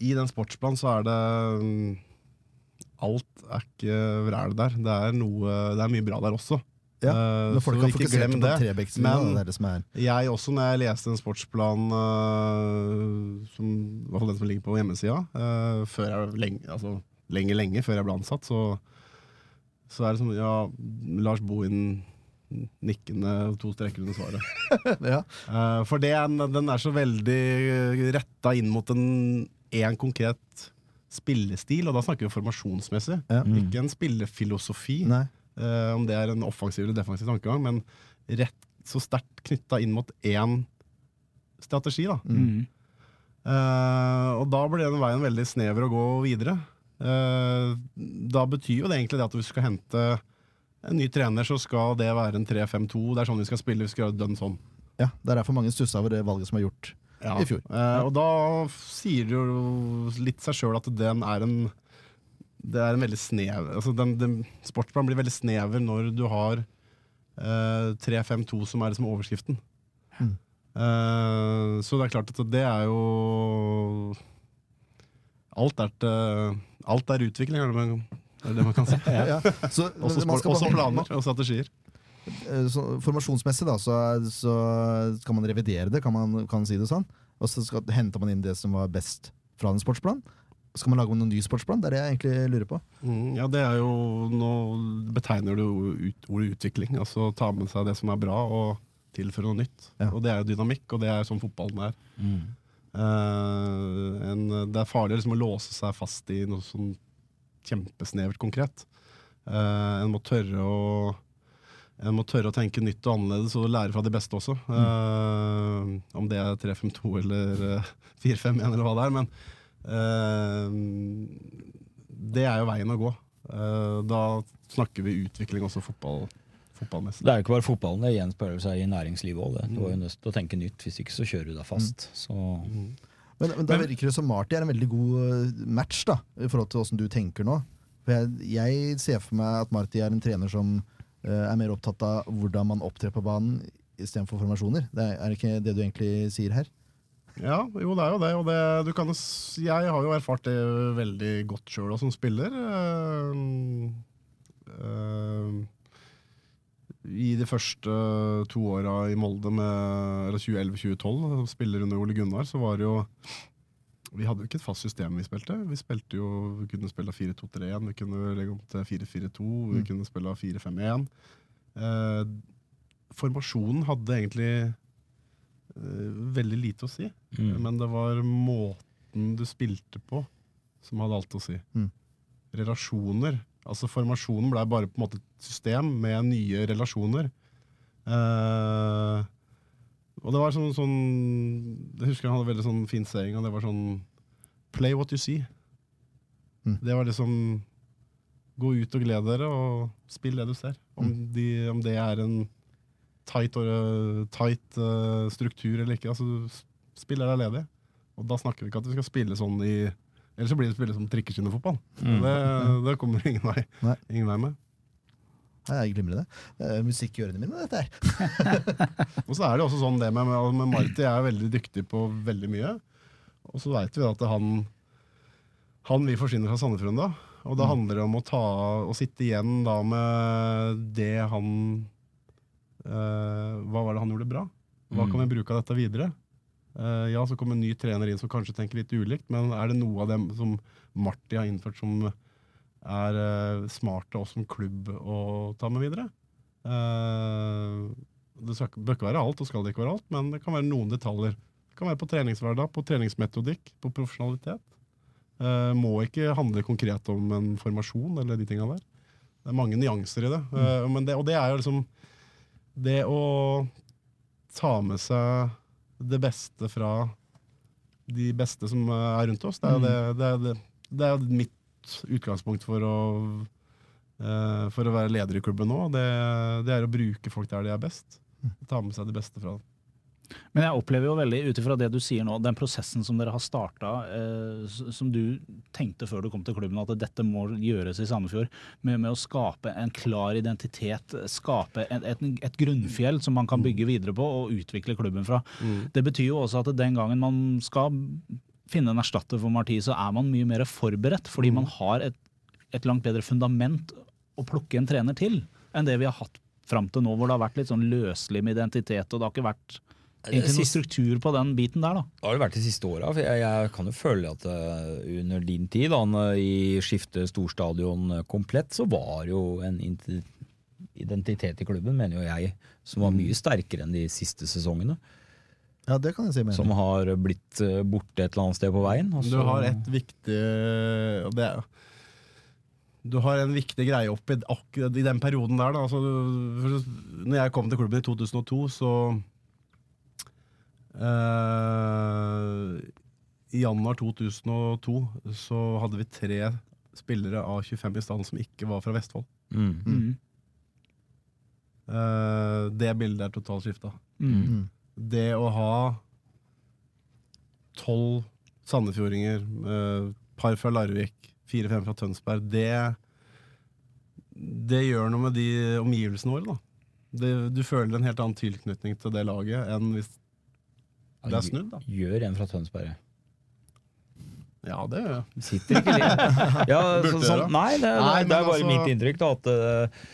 I den sportsplanen så er det Alt er ikke vræl der. Det er, noe, det er mye bra der også. Ja, men folk har ikke glem det. Men- det det Jeg også, når jeg leste en sportsplan, uh, som, i hvert fall den som ligger på hjemmesida, uh, før jeg, lenge, altså, lenge, lenge før jeg ble ansatt, så, så er det som ja, Lars Bohin nikkende to streker under svaret. ja. uh, for det den er så veldig retta inn mot en én konkret spillestil, og da snakker vi formasjonsmessig. Ja. Ikke en spillefilosofi, Nei. Eh, om det er en offensiv eller defensiv tankegang, men rett så sterkt knytta inn mot én strategi. da. Mm. Uh, og da blir den veien veldig snever å gå videre. Uh, da betyr jo det egentlig det at hvis du skal hente en ny trener, så skal det være en 3-5-2. Det er sånn vi skal spille. Vi skal gjøre den sånn. Ja, Det er derfor mange stussa over det valget som er gjort. Ja. I fjor. Uh, og da sier det jo litt seg sjøl at den er en Det er en veldig snev altså den, den, Sportsplanen blir veldig snever når du har eh, 3-5-2 som er liksom overskriften. Mm. Eh, så det er klart at det er jo Alt er, til, alt er utvikling, er det man, er det man kan si. Ja. Så, Også, man sport, skal også planer og strategier. Eh, så formasjonsmessig da, så, så skal man revidere det, kan man kan si det sånn. Og så skal, henter man inn det som var best fra en sportsplan. Skal man lage noen ny sportsplan? Det er det jeg egentlig lurer på. Mm, ja, det er jo Nå betegner du ut, ordet utvikling. Altså ta med seg det som er bra, og tilføre noe nytt. Ja. Og det er jo dynamikk, og det er sånn fotballen er. Eh, en, det er farlig liksom å låse seg fast i noe sånn kjempesnevert konkret. Uh, en må tørre å en må tørre å tenke nytt og annerledes og lære fra de beste også. Eh, om det er 3-5-2 eller eh, 4-5-1 eller hva det er. Men det er jo veien å gå. Eh, da snakker vi utvikling også fotball, fotballmessig. Det er jo ikke bare fotballen, det gjenspeiler seg i næringslivet òg. Du er jo nødt til å tenke nytt, hvis ikke så kjører du deg fast. Så Mm. Men, men da virker det som Marty er en veldig god eh, match da, i forhold til åssen du tenker nå. For jeg, jeg ser for meg at Marty er en trener som uh, er mer opptatt av hvordan man opptrer på banen istedenfor formasjoner. Det er, er det ikke det du egentlig sier her? Ja, jo det er jo det. Og det, du kan, jeg har jo erfart det veldig godt sjøl som spiller. Uh, uh, I de første to åra i Molde, med, eller 2011-2012, spiller under Ole Gunnar, så var det jo Vi hadde jo ikke et fast system vi spilte. Vi spilte jo, vi kunne spille 4-2-3-1, vi kunne legge om til 4-4-2, vi Mm. kunne spille 4-5-1. Uh, formasjonen hadde egentlig eh, veldig lite å si. mm. Men det var måten du spilte på som hadde alt å si. Mm. Relasjoner. Altså Formasjonen blei bare på en måte et system med nye relasjoner. Eh, og det var sånn, sånn Jeg husker han hadde veldig sånn fin saying, og det var sånn Play what you see. Mm. Det var liksom Gå ut og gled dere, og spill det du ser. Om, de, om det er en tight, or, tight uh, struktur eller ikke. Altså, du spiller deg ledig. Og da snakker vi ikke at vi skal spille sånn i Ellers så blir det spille som trikkeskinnefotball. Mm. Det, det kommer ingen vei, Nei. ingen vei med. Nei, jeg glimrer det. Det er musikk i ørene mine, dette her. Og så er det også sånn det med, med, Marti er veldig dyktig på veldig mye. Og så veit vi at han Han vil forsvinne fra Sandefjord da. Og da handler det om å ta å sitte igjen da med det han eh, Hva var det han gjorde bra? Hva Mm. kan vi bruke av dette videre? Eh, ja, så kommer en ny trener inn som kanskje tenker litt ulikt, men er det noe av dem som Marti har innført som er uh, smart av oss som klubb å ta med videre? Eh, det skal, bør ikke være alt, og skal det ikke være alt, men det kan være noen detaljer. Det kan være på treningshverdag, på treningsmetodikk, på profesjonalitet. Eh, må ikke handle konkret om en formasjon eller de tinga der. Det er mange nyanser i det. Mm. men det og det er jo liksom Det å ta med seg det beste fra de beste som er rundt oss. Det er jo det, det, er det, det er mitt utgangspunkt for å eh, For å være leder i klubben nå. Det, det er å bruke folk der de er best. Ta med seg det beste fra dem. Men jeg opplever jo veldig, ut ifra det du sier nå, den prosessen som dere har starta, eh, som du tenkte før du kom til klubben, at dette må gjøres i Sandefjord, med, med å skape en klar identitet, skape et, et, et grunnfjell som man kan bygge videre på og utvikle klubben fra. Det betyr jo også at den gangen man skal finne en erstatter for Marti, så er man mye mer forberedt, fordi man har et, et langt bedre fundament å plukke en trener til enn det vi har hatt fram til nå, hvor det har vært litt sånn løselig med identitet, og det har ikke vært egentlig noe struktur på den biten der, da. Det har det vært de siste åra. Jeg, jeg kan jo føle at eh, under din tid, da, i skifte storstadion eh, komplett, så var jo en identitet i klubben, mener jo jeg, som var mye sterkere enn de siste sesongene. Ja, det kan jeg si mener. Som har blitt eh, borte et eller annet sted på veien. Også. Du har et viktig og det er, Du har en viktig greie oppi akkurat i den perioden der. Da. Altså, når jeg kom til klubben i 2002, så eh, I januar 2002 så hadde vi tre spillere av 25 i stand som ikke var fra Vestfold. Mm. Mm. Uh, det bildet er totalt skifta. Mm. det å ha tolv sandefjordinger, uh, par fra Larvik, fire-fem fra Tønsberg, det, det gjør noe med de omgivelsene våre. da. Det, du føler en helt annen tilknytning til det laget enn hvis det er snudd. da. Gjør en fra Tønsberg. Ja, det gjør jeg. Sitter ikke litt ja, så, sånn, Nei, det, det, Nei, det er bare altså- mitt inntrykk da, at uh,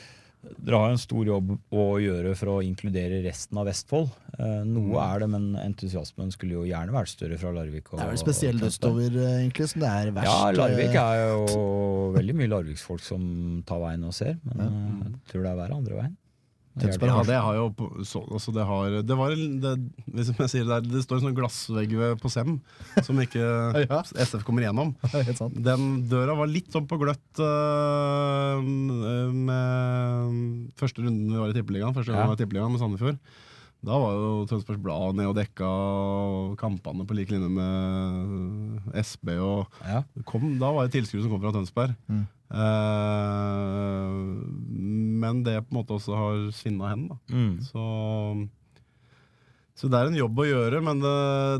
dere har en stor jobb å gjøre for å inkludere resten av Vestfold. Eh, noe er det, men entusiasmen skulle jo gjerne vært større fra Larvik. Og, Det er vel spesielt østover, eh, egentlig, som det er verst. Ja, Larvik eh, er jo veldig mye Larviksfolk som tar veien og ser, men eh, jeg tror det er verre andre veien. Tønsberg har det har jo så, altså det har Det var det, sier det, det står en sånn glassvegg på Sem som ikke Ja. SF kommer gjennom. Den døra var litt sånn på gløtt øh, med første runden vi var i Tippeligaen. Første gang Ja. vi var i Tippeligaen med Sandefjord. Da var jo Tønsbergs Blad ned og dekka kampene på lik linje med SB. Og Ja. kom, da var det tilskuere som kom fra Tønsberg. Mm. Eh, men det på en måte også har svinna hen. Da. Mm. Så, så det er en jobb å gjøre, men det,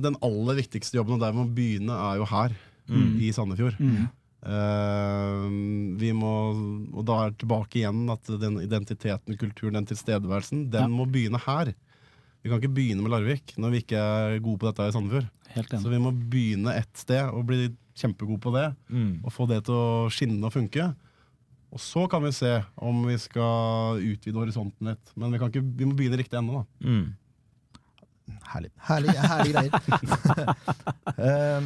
den aller viktigste jobben, og der vi må begynne, er jo her. Mm. I Sandefjord. Mm. Uh, vi må, og da er det tilbake igjen at den identiteten, kulturen, den tilstedeværelsen, den Ja. må begynne her. Vi kan ikke begynne med Larvik når vi ikke er gode på dette i Sandefjord. Så vi må begynne ett sted og bli kjempegode på det. Mm. Og få det til å skinne og funke. Og så kan vi se om vi skal utvide horisonten litt. Men vi, kan ikke, vi må begynne riktig ende, da. Mm. Herlig. Herlig, herlig greier. Eh,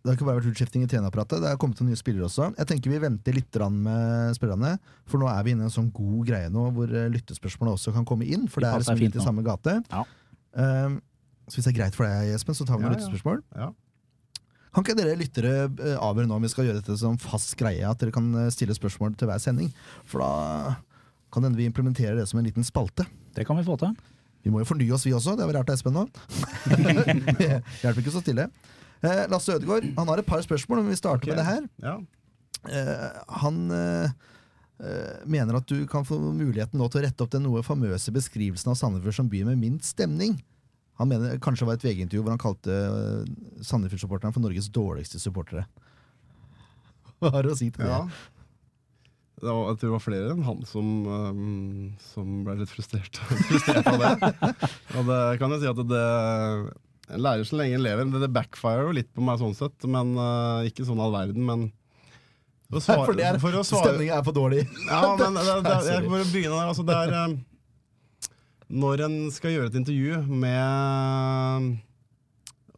det har ikke bare vært utskifting i trenerapparatet, det har kommet til nye spillere også. Jeg tenker Vi venter litt med spillerne, for nå er vi inne i en sånn god greie nå hvor eh, lyttespørsmålene også kan komme inn. For Det er liksom litt fint i samme gate. Ja. Eh, så hvis det er greit for deg, Jespen, så tar vi noen Ja, ja. lyttespørsmål. Ja. Kan ikke dere lyttere eh, avgjøre nå om vi skal gjøre dette som fast greie, at dere kan eh, stille spørsmål til hver sending? For da kan hende vi implementerer det som en liten spalte. Det kan vi få til. Vi må jo fornye oss, vi også. Det har vi lært av Espen nå. Hjelper ikke så stille. Eh, Lasse Ødegaard han har et par spørsmål, men vi starter okay. med det her. Ja. Eh, han eh, eh, mener at du kan få muligheten nå til å rette opp den noe famøse beskrivelsen av Sandefjord som by med minst stemning. Han mener kanskje det var et VG-intervju hvor han kalte eh, Sandefjord-supporterne for Norges dårligste supportere. Hva har du å si til det? Ja. Det var, jeg tror det var flere enn han som, um, som ble litt frustrert, frustrert av det. Og det kan jeg si at det En lærer så lenge en lever. Det, det backfirer jo litt på meg sånn sett, men uh, ikke sånn all verden. Men for svare, For det er, for å svare stemninga er for dårlig. Ja, men det, det, jeg for å begynne der. Altså, det er um, Når en skal gjøre et intervju med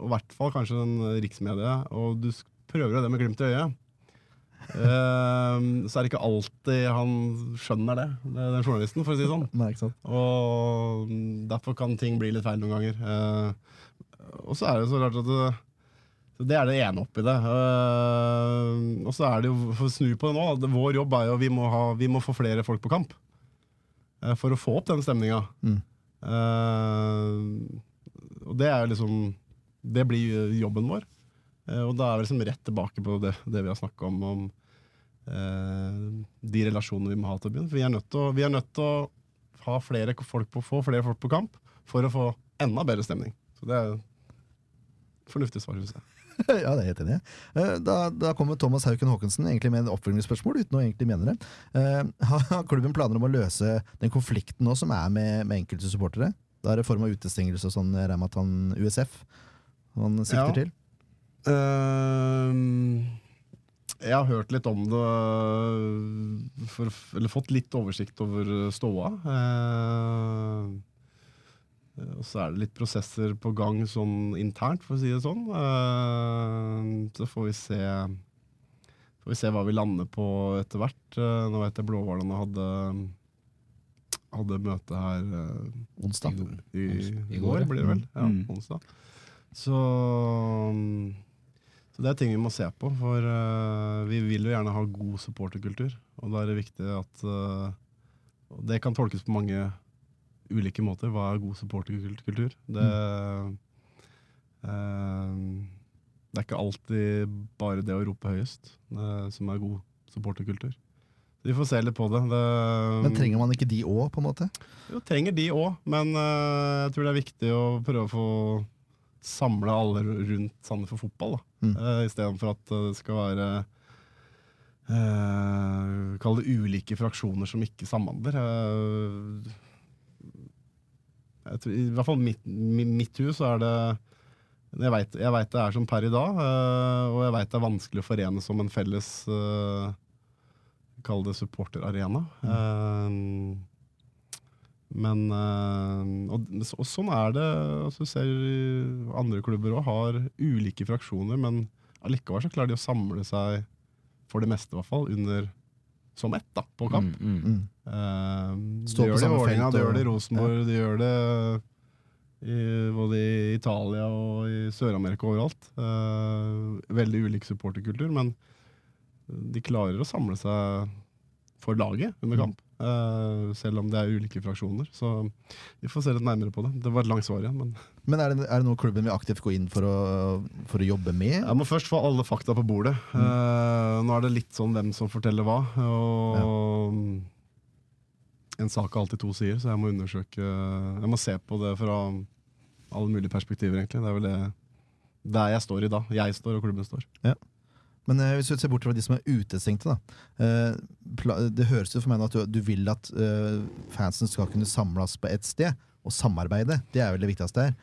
I hvert fall kanskje en riksmedie, og du prøver prøver det med glimt i øyet, eh, så er det ikke alltid han skjønner det, det den journalisten, for å si det sånn. Nei, ikke sant? Og derfor kan ting bli litt feil noen ganger. Eh, og så er det så rart at det, det er det ene oppi det. Uh, og så er det jo, for å snu på det nå, vår jobb er jo vi må, ha, vi må få flere folk på kamp. Eh, for å få opp den stemninga. Mm. Uh, og det er liksom Det blir jobben vår. Uh, og da er vi liksom rett tilbake på det, det vi har snakka om, om uh, de relasjonene vi må ha til byen. For vi er nødt til å, vi er nødt til å ha flere folk på, få flere folk på kamp for å få enda bedre stemning. Så det er fornuftig svar, syns jeg. ja, det er helt enig. Eh, Da, da kommer Thomas Hauken Haakonsen egentlig med en oppfølgingsspørsmål, uten å egentlig mene det. Eh, Har klubben planer om å løse den konflikten nå som er med, med enkelte supportere? Da er det form av utestengelse og sånn, regner med at han USF han sikter Ja. til? Uh, jeg har hørt litt om det, for, eller fått litt oversikt over ståa. Ehm, og så er det litt prosesser på gang sånn internt, for å si det sånn. Ehm, så får vi se Får vi se hva vi lander på etter hvert. Eh, nå vet jeg Blåhvalene hadde, hadde møte her eh, Onsdag. i, I i går, blir det vel. Ja, Mm. onsdag. Så, så det er ting vi må se på, for eh, vi vil jo gjerne ha god supporterkultur. Og da er det viktig at eh, Det kan tolkes på mange ulike måter. Hva er god supporterkultur? Det, eh, det er ikke alltid bare det å rope høyest eh, som er god supporterkultur. Vi får se litt på det. det Men trenger man ikke de òg, på en måte? jo, trenger de òg, men eh, jeg tror det er viktig å prøve å få samle alle rundt Sandefjord fotball. Da. Mm. Uh, Istedenfor at eh, det skal være uh, Kall det ulike fraksjoner som ikke samhandler. Uh, tror, I hvert fall mitt, mitt hus så er det Jeg vet det er som per i dag, eh, og jeg veit det er vanskelig å forene som en felles uh, Kall det supporterarena. Eh, men eh, og, og sånn er det. Altså, du ser andre klubber òg har ulike fraksjoner, men allikevel så klarer de å samle seg, for det meste i hvert fall, under som ett da, på kamp. Mm, mm. Mm. Stå på de gjør det i samme Vålerenga, de gjør det i Rosenborg, Rosenborg, de gjør det i, både i Italia og i Sør-Amerika overalt. Uh, veldig ulik supporterkultur, men de klarer å samle seg for laget under kamp. Eh, selv om det er ulike fraksjoner. Så vi får se litt nærmere på det. Det var et langt svar igjen, men Men er det, er det noe klubben vil aktivt gå inn for å, for å jobbe med? jeg må først få alle fakta på bordet. Eh, nå er det litt sånn hvem som forteller hva. Og en sak har alltid to sider, så jeg må undersøke Jeg må se på det fra alle mulige perspektiver, egentlig. Det er vel det der jeg står i dag. Jeg står, og klubben står. Men eh, hvis du ser bort fra de som er utestengte, da. Eh, det høres jo for meg at du, du vil at eh, fansen skal kunne samles på ett sted og samarbeide. Det er vel det viktigste her.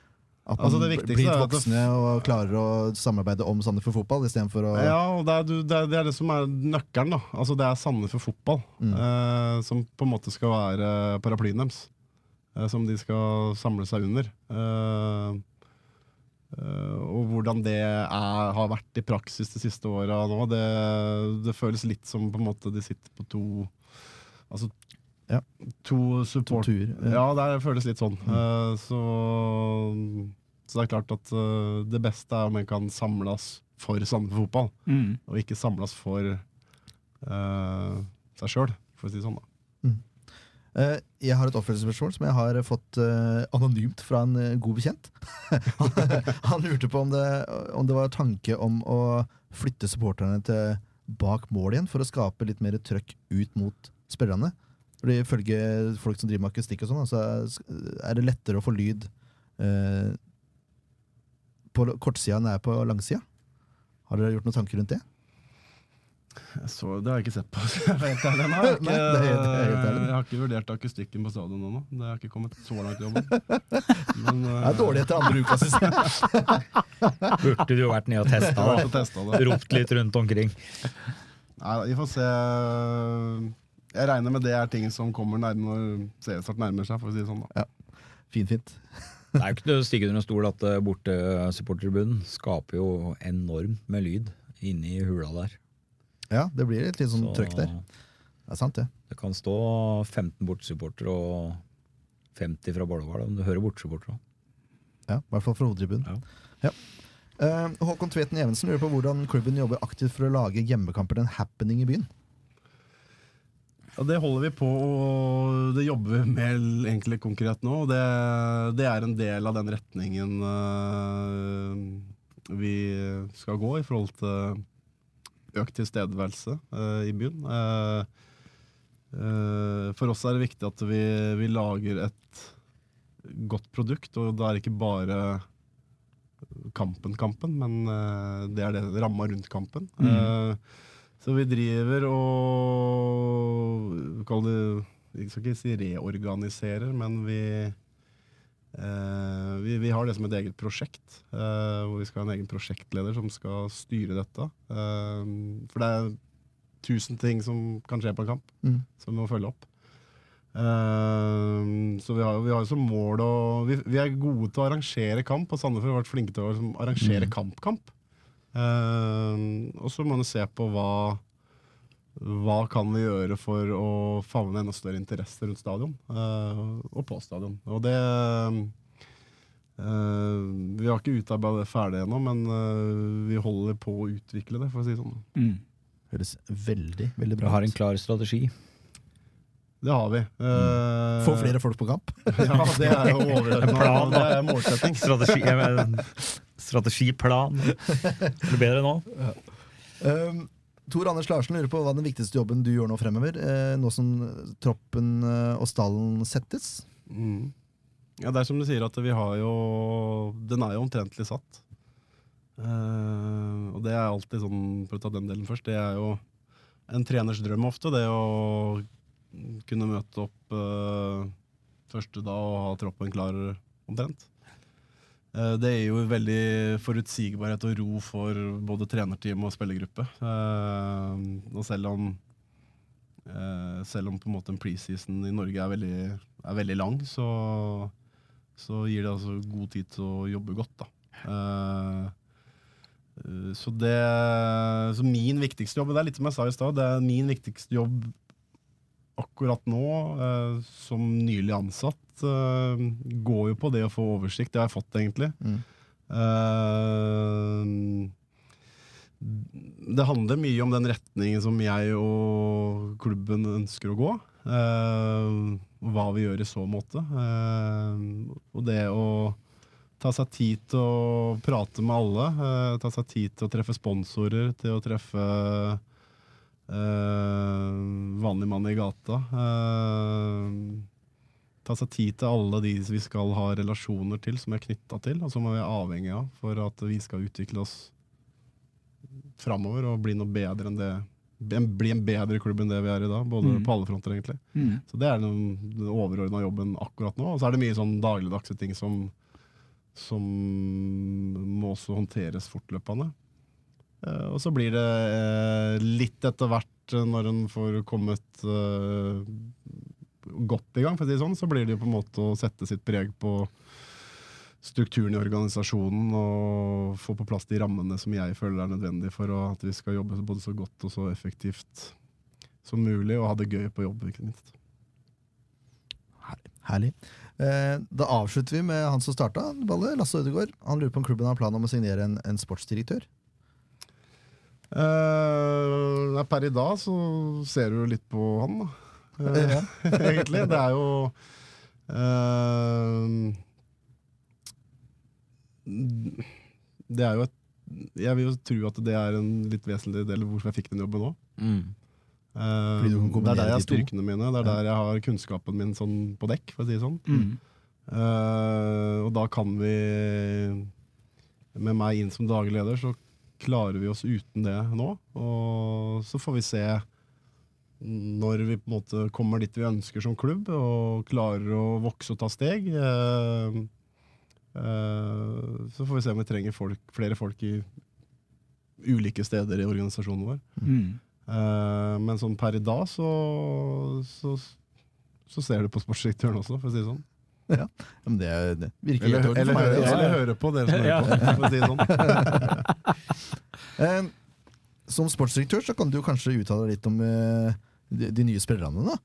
At man Altså, blir voksne og klarer å samarbeide om Sandefjord fotball For å Ja, og det er, det, er, det er det som er nøkkelen. da Altså Det er Sandefjord fotball Mm. eh, som på en måte skal være paraplyen deres. Eh, som de skal samle seg under. Eh, og hvordan det er, har vært i praksis de siste åra nå, det, det føles litt som på en måte de sitter på to Altså Ja. to support... to tur, Ja, det føles litt sånn. Eh, så, så det er klart at eh, det beste er om en kan samles for Sandefjord fotball, Mm. og ikke samles for uh, seg sjøl, for å si det sånn. da. Eh, jeg har et oppfølgingsspørsmål som jeg har fått eh, anonymt fra en eh, god bekjent. han, lurte på om det, om det var tanke om å flytte supporterne til bak mål igjen for å skape litt mer trøkk ut mot spillerne. Fordi Ifølge folk som driver med akustikk, og sånn, så er det lettere å få lyd på kortsida enn det er på langsida. Har dere gjort noen tanker rundt det? Så, det har jeg ikke sett på. Jeg har ikke, jeg har ikke vurdert akustikken på stadion ennå. Det har ikke kommet så langt i jobben. Men, uh, Det er dårlig etter andre uka, syns jeg. Burde du jo vært nede og testa, det. Ropt litt rundt omkring. Nei, vi får se. Jeg regner med det er ting som kommer nærmere når seriestart nærmer seg, for å si det sånn. da. Fint, fint. Det er jo ikke til å stikke under en stol at eh, bortesupportertribunen skaper jo enormt med lyd inni hula der. Ja, det blir et litt sånn Så trøkk der. Det er sant, det. Det kan stå 15 bortesupportere og 50 fra Bolleval, om du hører bortesupportere. Ja, I hvert fall fra hovedtribunen. Ja. Eh, Håkon Tveten Evensen lurer på hvordan klubben jobber aktivt for å lage hjemmekamper til en happening i byen. Ja, Det holder vi på, og det jobber vi med egentlig konkret nå. og Det, det er en del av den retningen uh, vi skal gå i forhold til økt tilstedeværelse eh, i byen. Eh, eh, for oss er det viktig at vi, vi lager et godt produkt, og da er det ikke bare kampen-kampen, men eh, det er det ramma rundt kampen. Eh, så vi driver og Kall det Jeg skal ikke si reorganiserer, men vi vi, vi har det som et eget prosjekt, eh, hvor vi skal ha en egen prosjektleder som skal styre dette. Eh, for det er tusen ting som kan skje på en kamp, Mm. som vi må følge opp. Uh, så vi har, vi har som mål å vi, vi er gode til å arrangere kamp, og Sandefjord har vært flinke til å liksom, arrangere kamp-kamp. Uh, og så må man se på hva hva kan vi gjøre for å favne enda større interesse rundt stadion uh, og på stadion. Og det uh, Vi har ikke utarbeidet det ferdig ennå, men uh, vi holder på å utvikle det, for å si det sånn. Mm. Høres veldig veldig bra bra har en klar strategi. Det har vi. Mm. Få flere folk på kamp. Ja, det er jo plan, Det er målsetting. Strategi, strategiplan. Er det bedre nå? Um, Tor Anders Larsen lurer på hva den viktigste jobben du gjør nå fremover, eh, nå som troppen eh, og stallen settes. Mm. Ja, det er som du sier at vi har jo Den er jo omtrentlig satt. Uh, og det er alltid sånn, for å ta den delen først, det er jo en treners drøm ofte. Det å kunne møte opp uh, første da og ha troppen klar omtrent. Eh, det er jo veldig forutsigbarhet og ro for både trenerteam og spillergruppe. Eh, og selv om Eh, selv om på en måte en preseason i Norge er veldig, er veldig lang, så, så gir det altså god tid til å jobbe godt. Da. Så, det, så min viktigste jobb, det er litt som jeg sa i stad, min viktigste jobb akkurat nå, eh, som nylig ansatt, eh, går jo på det å få oversikt. Det har jeg fått, egentlig. Mm. Eh, det handler mye om den retningen som jeg og klubben ønsker å gå. eh, hva vi gjør i så måte. Eh, og det å ta seg tid til å prate med alle. ta seg tid til å treffe sponsorer, til å treffe vanlig mann i gata. eh, ta seg tid til alle de vi skal ha relasjoner til, som er knytta til, og som vi er avhengig av for at vi skal utvikle oss framover og bli noe bedre enn det bli en bedre klubb enn det vi er i dag, både Mm. på alle fronter, egentlig. Mm. Så det er den, den overordna jobben akkurat nå. Og så er det mye sånn dagligdagse ting som, som må også håndteres fortløpende. Eh, og så blir det uh, litt etter hvert, uh, når en får kommet godt i gang, for å si det sånn, så blir det jo på en måte å sette sitt preg på strukturen i organisasjonen og få på plass de rammene som jeg føler er nødvendig for at vi skal jobbe både så godt og så effektivt som mulig, og ha det gøy på jobb, ikke minst. Herlig. Da avslutter vi med han som starta ballet, Lasse Ødegaard. Han lurer på om klubben har plan om å signere en, en sportsdirektør. Nei, per i dag så ser du litt på han, da. Eh, egentlig. Det er jo uh, Det er jo et Jeg vil jo tro at det er en litt vesentlig del av hvorfor jeg fikk den jobben òg. Mm. Det er der jeg har styrkene mine. Det er der jeg har kunnskapen min sånn på dekk, for å si det sånn. Mm. Og da kan vi, med meg inn som daglig leder, så klarer vi oss uten det nå. Og så får vi se når vi på en måte kommer dit vi ønsker som klubb, og klarer å vokse og ta steg. eh, eh, så får vi se om vi trenger folk, flere folk i ulike steder i organisasjonen vår. Mm. Eh, men sånn per i dag så, så, så ser du på sportsdirektøren også, for å si det sånn. Ja, men det, det virker Eller, helt i orden eller, hø- det eller høre på dere som hører på, for å si det sånn. Eh, som sportsdirektør så kan du kanskje uttale deg litt om eh, de, de nye spillerne. da.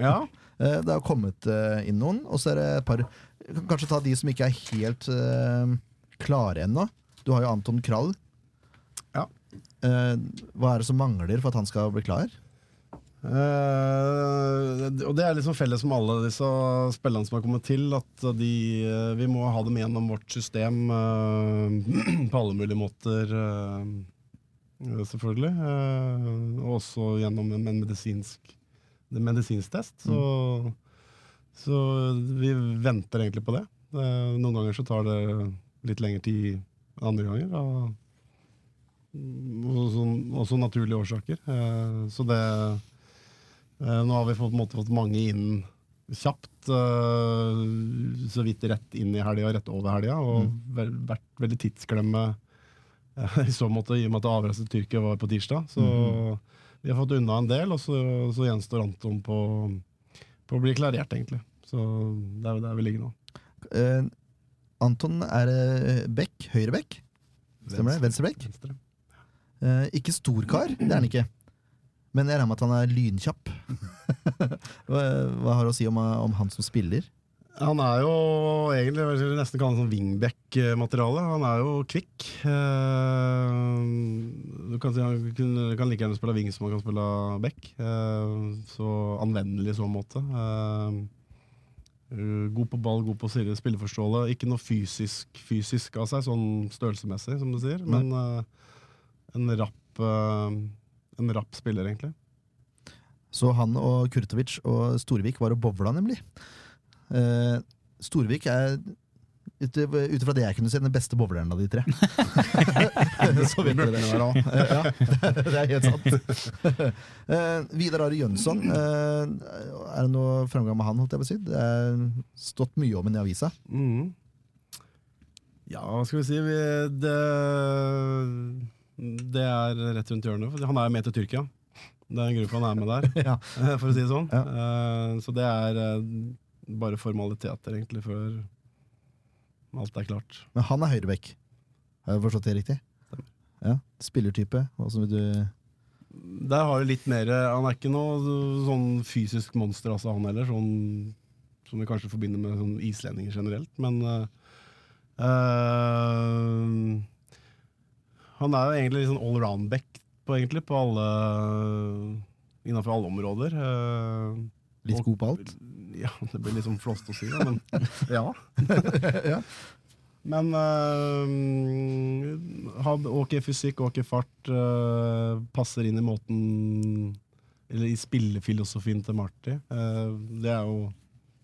Ja. Eh, det har kommet eh, inn noen, og så er det et par kan Kanskje ta de som ikke er helt eh, klare ennå. Du har jo Anton Krall. Ja. Eh, hva er det som mangler for at han skal bli klar? Eh, og det er liksom felles med alle disse spillerne som har kommet til, at de, uh, vi må ha dem gjennom vårt system uh, på alle mulige måter. selvfølgelig. Og også gjennom en medisinsk, en medisinsk test. Så, så vi venter egentlig på det. Noen ganger så tar det litt lengre tid enn andre ganger. Og, også, også naturlige årsaker. Så det Nå har vi på en måte fått mange inn kjapt. eh, så vidt rett inn i helga, rett over helga. Og vel, vært veldig tidsklemme eh, i så måte, i og med at avreise til Tyrkia var på tirsdag. Så vi har fått unna en del, og så, så gjenstår Anton på, på å bli klarert, egentlig. Så det er jo der vi ligger nå. Uh, Anton er Bekk, høyre Bekk? Stemmer det? Venstre Bekk? Venstre. Uh, ikke stor kar, det er han ikke. Men jeg regner med at han er lynkjapp. hva, hva har du å si om, om han som spiller? Han er jo egentlig nesten han sånn wingback-materiale. Han er jo kvikk. Eh, Du kan, si han kan like gjerne spille wing som han kan spille back. Eh, Så anvendelig i så måte. Eh, God på ball, god på side, spilleforståelse. Ikke noe fysisk, fysisk av seg, sånn størrelsesmessig, som du sier. Men en rapp, en rapp spiller, egentlig. Så han og Kurtovic og Storvik var og bowla, nemlig. Eh, Storvik er, ut ifra det jeg kunne se, den beste bowleren av de tre. Så vet dere det. Ja, det er helt sant. Eh, Vidar Ari Jønsson, eh, er det noe framgang med han? holdt jeg på å si? Det er stått mye om ham i avisa. Mm. Ja, hva skal vi si vi, det, det er rett rundt hjørnet. Han er med til Tyrkia. Det er en gruppe han er med der, Ja. for å si det sånn. Ja. Eh, Så det er eh, bare formaliteter, egentlig, før alt er klart. Men han er høyrebekk. Har jeg forstått det riktig? Ja, Spillertype. Som vil du Der har du litt mer Han er ikke noe sånn fysisk monster, altså, han heller. Sånn, som vi kanskje forbinder med sånn islendinger generelt. Men eh, eh, Han er jo egentlig litt sånn allround-back på, egentlig, på alle Innenfor alle områder. Eh, litt god på alt? Ja, det blir litt sånn flåst å si det, men ja. Ja. Men øh, ok fysikk, ok fart, øh, passer inn i måten Eller i spillefilosofien til Marty. Uh, det er jo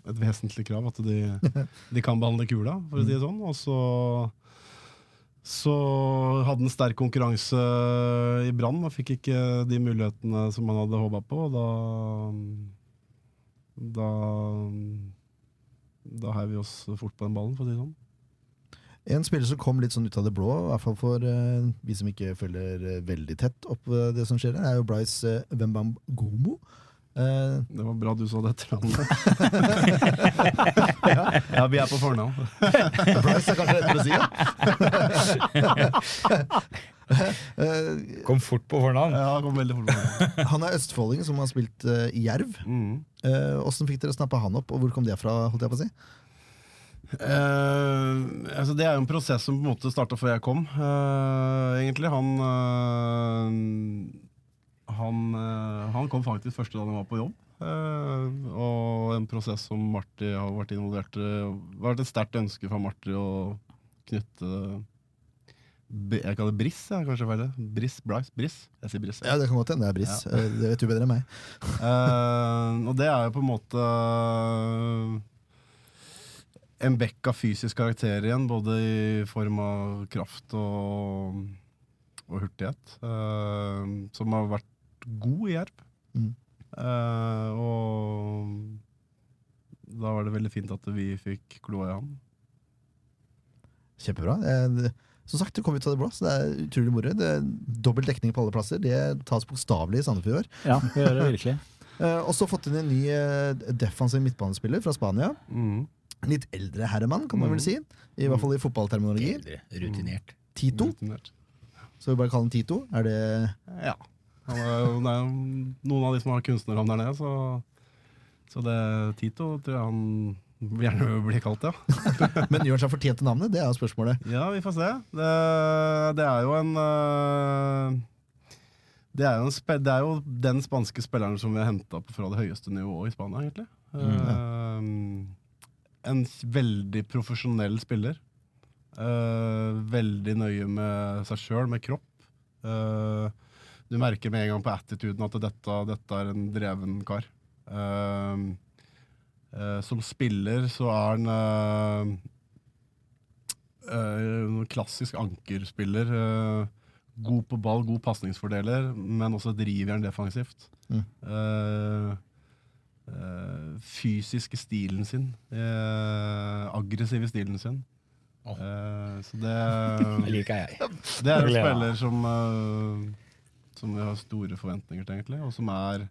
et vesentlig krav, at de, de kan behandle kula, for å si det sånn. Og så så hadde han sterk konkurranse i Brann og fikk ikke de mulighetene som han hadde håpa på. Da da da heiv vi oss fort på den ballen, for å si det sånn. En spiller som kom litt sånn ut av det blå, i hvert fall for uh, vi som ikke følger eh, veldig tett opp eh, det som skjer, er jo Bryce uh, Eh, Det var bra du sa det etternavnet. ja, vi er på fornavn. Bryce er kanskje rett å si, ja. Eh, Kom fort på fornavn. Ja, kom veldig fort på fornavn. han er østfolding som har spilt uh, i Jerv. Mm. uh, fikk dere snappa han opp, og hvor kom det fra? holdt jeg på å si? Uh, altså det er jo en prosess som på en måte starta før jeg kom, uh, egentlig. Han eh, han, eh, han kom faktisk første dagen han var på jobb. eh, og en prosess som Marti har vært involvert i. Det har vært et sterkt ønske fra Marti å knytte Jeg kaller det Briss, jeg, kanskje feil. Briss, Bryce, Briss. Jeg sier Briss. Ja, Det kan godt hende det er Briss. Ja. det vet du bedre enn meg. uh, og det er jo på en måte en bekk av fysisk karakter igjen, både i form av kraft og, og hurtighet, Uh, som har vært god i Jerv. Mm. Uh, og da var det veldig fint at vi fikk kloa i han. Kjempebra. Eh, som sagt, det kom ut av det blå, så det er utrolig moro. Det er Dobbel dekning på alle plasser. Det tas bokstavelig i Sandefjord i år. Ja, vi gjør det virkelig. Eh, også fått inn en ny eh, defensiv midtbanespiller fra Spania. Mm. Litt eldre herremann, kan man vel si. I hvert fall i fotballterminologi. Eldre, rutinert. Tito. Rutinert. Så vi bare kaller han Tito. Er det Ja. Han er jo, det er jo noen av de som har kunstnernavn der nede, så, så det Tito tror jeg han gjerne vil bli kalt, ja. Men gjør han seg fortjent til navnet? Det er jo spørsmålet. Ja, vi får se. Det, det er jo en øh, Det er, jo en spe, det er jo den spanske spilleren som vi har henta fra det høyeste nivået i Spania, egentlig. Eh, en veldig profesjonell spiller. Eh, veldig nøye med seg sjøl, med kropp. Eh, du merker med en gang på attituden at dette, dette er en dreven kar. Uh, uh, som spiller så er han eh, eh, en klassisk ankerspiller. eh, god på ball, god pasningsfordeler, men også drivjern defensivt. Mm. Eh, eh, fysiske stilen sin. eh, aggressive stilen sin. Oh. Eh, så det Det liker jeg. det er en spiller som, eh, som vi har store forventninger til, egentlig, og som er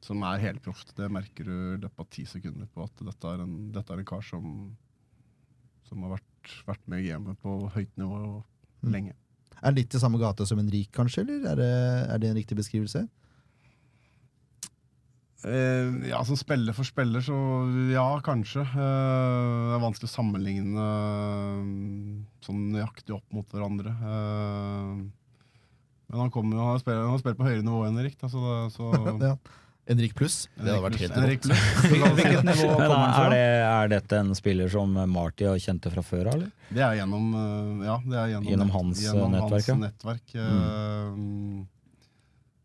som er helproft. Det merker du i løpet av ti sekunder på at dette er en, dette er en kar som, som har vært, vært med i gamet på høyt nivå Mm. lenge. Er det litt i samme gate som en rik, kanskje? Eller er det, er det en riktig beskrivelse? Eh, ja, Som spiller for spiller, så ja, kanskje. Eh, det er vanskelig å sammenligne eh, sånn nøyaktig opp mot hverandre. Eh, men han kommer jo, han har spilt, han har spilt på høyere nivå enn Erik. Da, så, da, så Ja. Henrik pluss? Det hadde vært helt rått. Hvilket nivå kommer han er, fra? det, er dette en spiller som Marty har kjent til fra før av, eller? Det er gjennom, eh, ja, det er gjennom, Gjennom hans, eh, gjennom nettverk, ja. Hans nettverk Mm.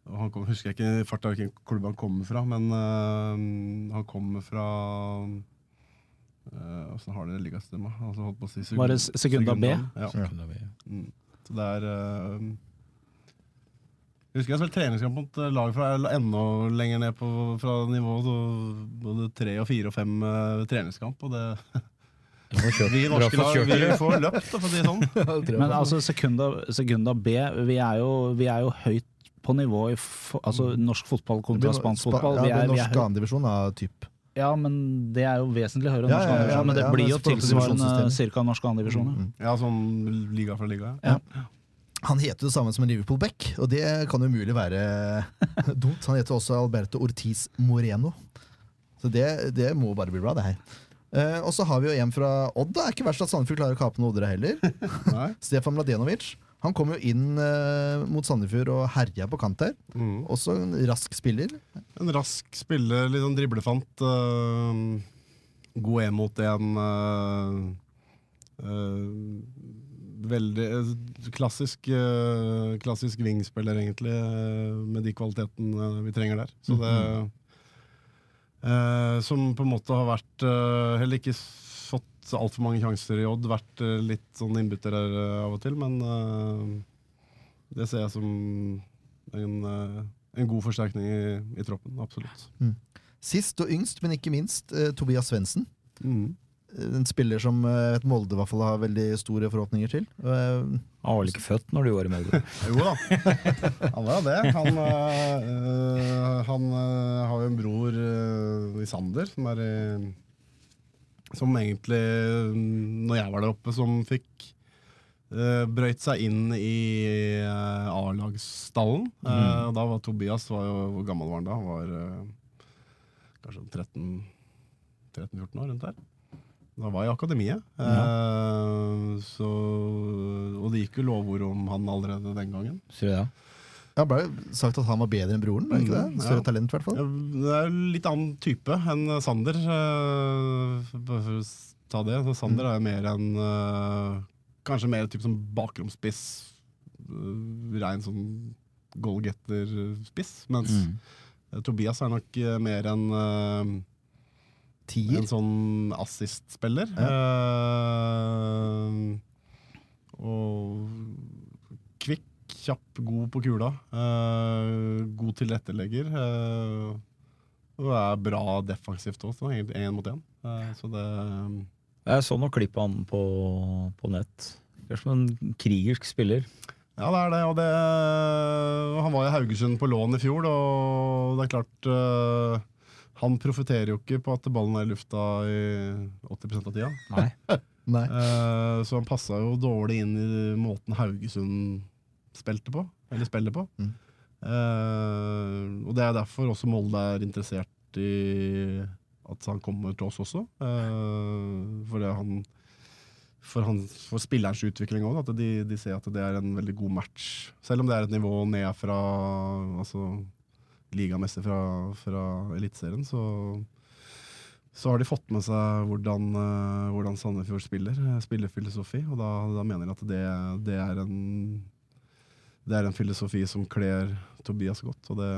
Uh, han kom, husker jeg ikke farta hvilken klubb han kommer fra, men uh, han kommer fra uh, Åssen har dere ligastemma? Altså, holdt på å si sekund, Var det sekunda B? Ja. Ja. Mm. Så det er eh, Jeg husker jeg spilte treningskamp mot eh, lag fra enda lenger ned på, fra nivå så både tre og fire og fem uh, treningskamp. Og det, vi norske lag vi får løpt, for å si det sånn. Men altså, sekunda, sekunda B, vi er, jo, vi er jo høyt på nivå i altså, norsk fotball kontra spansk fotball. Vi Ja, er, vi er norsk høyt. andredivisjon av typ. Ja, men det er jo vesentlig høyere enn Ja, norsk ja, ja, andredivisjon. Men det blir jo tilsvarende ca. norsk andredivisjon. ja. Mm. Ja, sånn liga fra liga. Ja. Han heter det samme som en Liverpool-back, og det kan jo umulig være dumt. Han heter også Alberto Ortiz Moreno. Så det, det må bare bli bra, det her. Eh, og så har vi jo en fra Odd. Det er ikke verst at Sandefjord klarer å kape noen oddere heller. Stefan Mladenovic. Han kom jo inn eh, mot Sandefjord og herja på kant der. Mm. Også en rask spiller. En rask spiller, litt sånn driblefant. Uh, god en mot en. øh, øh, veldig øh, klassisk, øh, klassisk wingspiller, egentlig, øh, med de kvalitetene vi trenger der. Så det øh, Som på en måte har vært Heller ikke fått altfor mange sjanser i Odd. Vært litt sånn innbytter av og til, men det ser jeg som en, en god forsterkning i, i troppen. Absolutt. Sist og yngst, men ikke minst, eh, Tobias Svendsen. Mm. En spiller som eh, vet Molde i hvert fall har veldig store forhåpninger til. Eh, Han var vel ikke født når du var i Molde? Jo da, han var det. Han, øh, han har jo en bror øh, i Sander som er Som egentlig, mm, når jeg var der oppe, som fikk brøyt seg inn i A-lagsstallen. Eh, da var Tobias var jo, Hvor gammel var han da? Han var kanskje 13-14 år, rundt der. Da var i akademiet. Eh, så, og det gikk jo lovord om han allerede den gangen. Sier du det? Ja, det ble sagt at han var bedre enn broren. ikke Mm, det? Større ja. talent, i hvert fall. Ja, Det er en litt annen type enn Sander. eh, Bare for å ta det. Så Sander er mer en eh, Kanskje mer type som bakromsspiss. Rein sånn goalgetter-spiss. Mens Mm. Tobias er nok mer en eh, Tier. En sånn assist-spiller. Eh, og kvikk, kjapp, god på kula. Uh, god tilrettelegger. Uh, og er bra defensivt også, én mot én. Så det Jeg så noen klipp av han på, på nett. Virker som en krigersk spiller. Ja, det er det. Og det, han var i Haugesund på lån i fjor, og det er klart Han profitterer jo ikke på at ballen er i lufta i 80 av tida. Nei. Nei. Eh, så han passa jo dårlig inn i måten Haugesund spilte på. Eller spiller på. Mm. Eh, og det er derfor også Molde er interessert i at han kommer til oss også. Uh, fordi han for, han, for spillerens utvikling òg. At de, de ser at det er en veldig god match. Selv om det er et nivå ned fra altså, ligamessig fra, fra Eliteserien, så, så har de fått med seg hvordan, eh, hvordan Sandefjord spiller, eh, spillerfilosofi. Og da, da mener jeg at det, det, er en, det er en filosofi som kler Tobias godt, og det,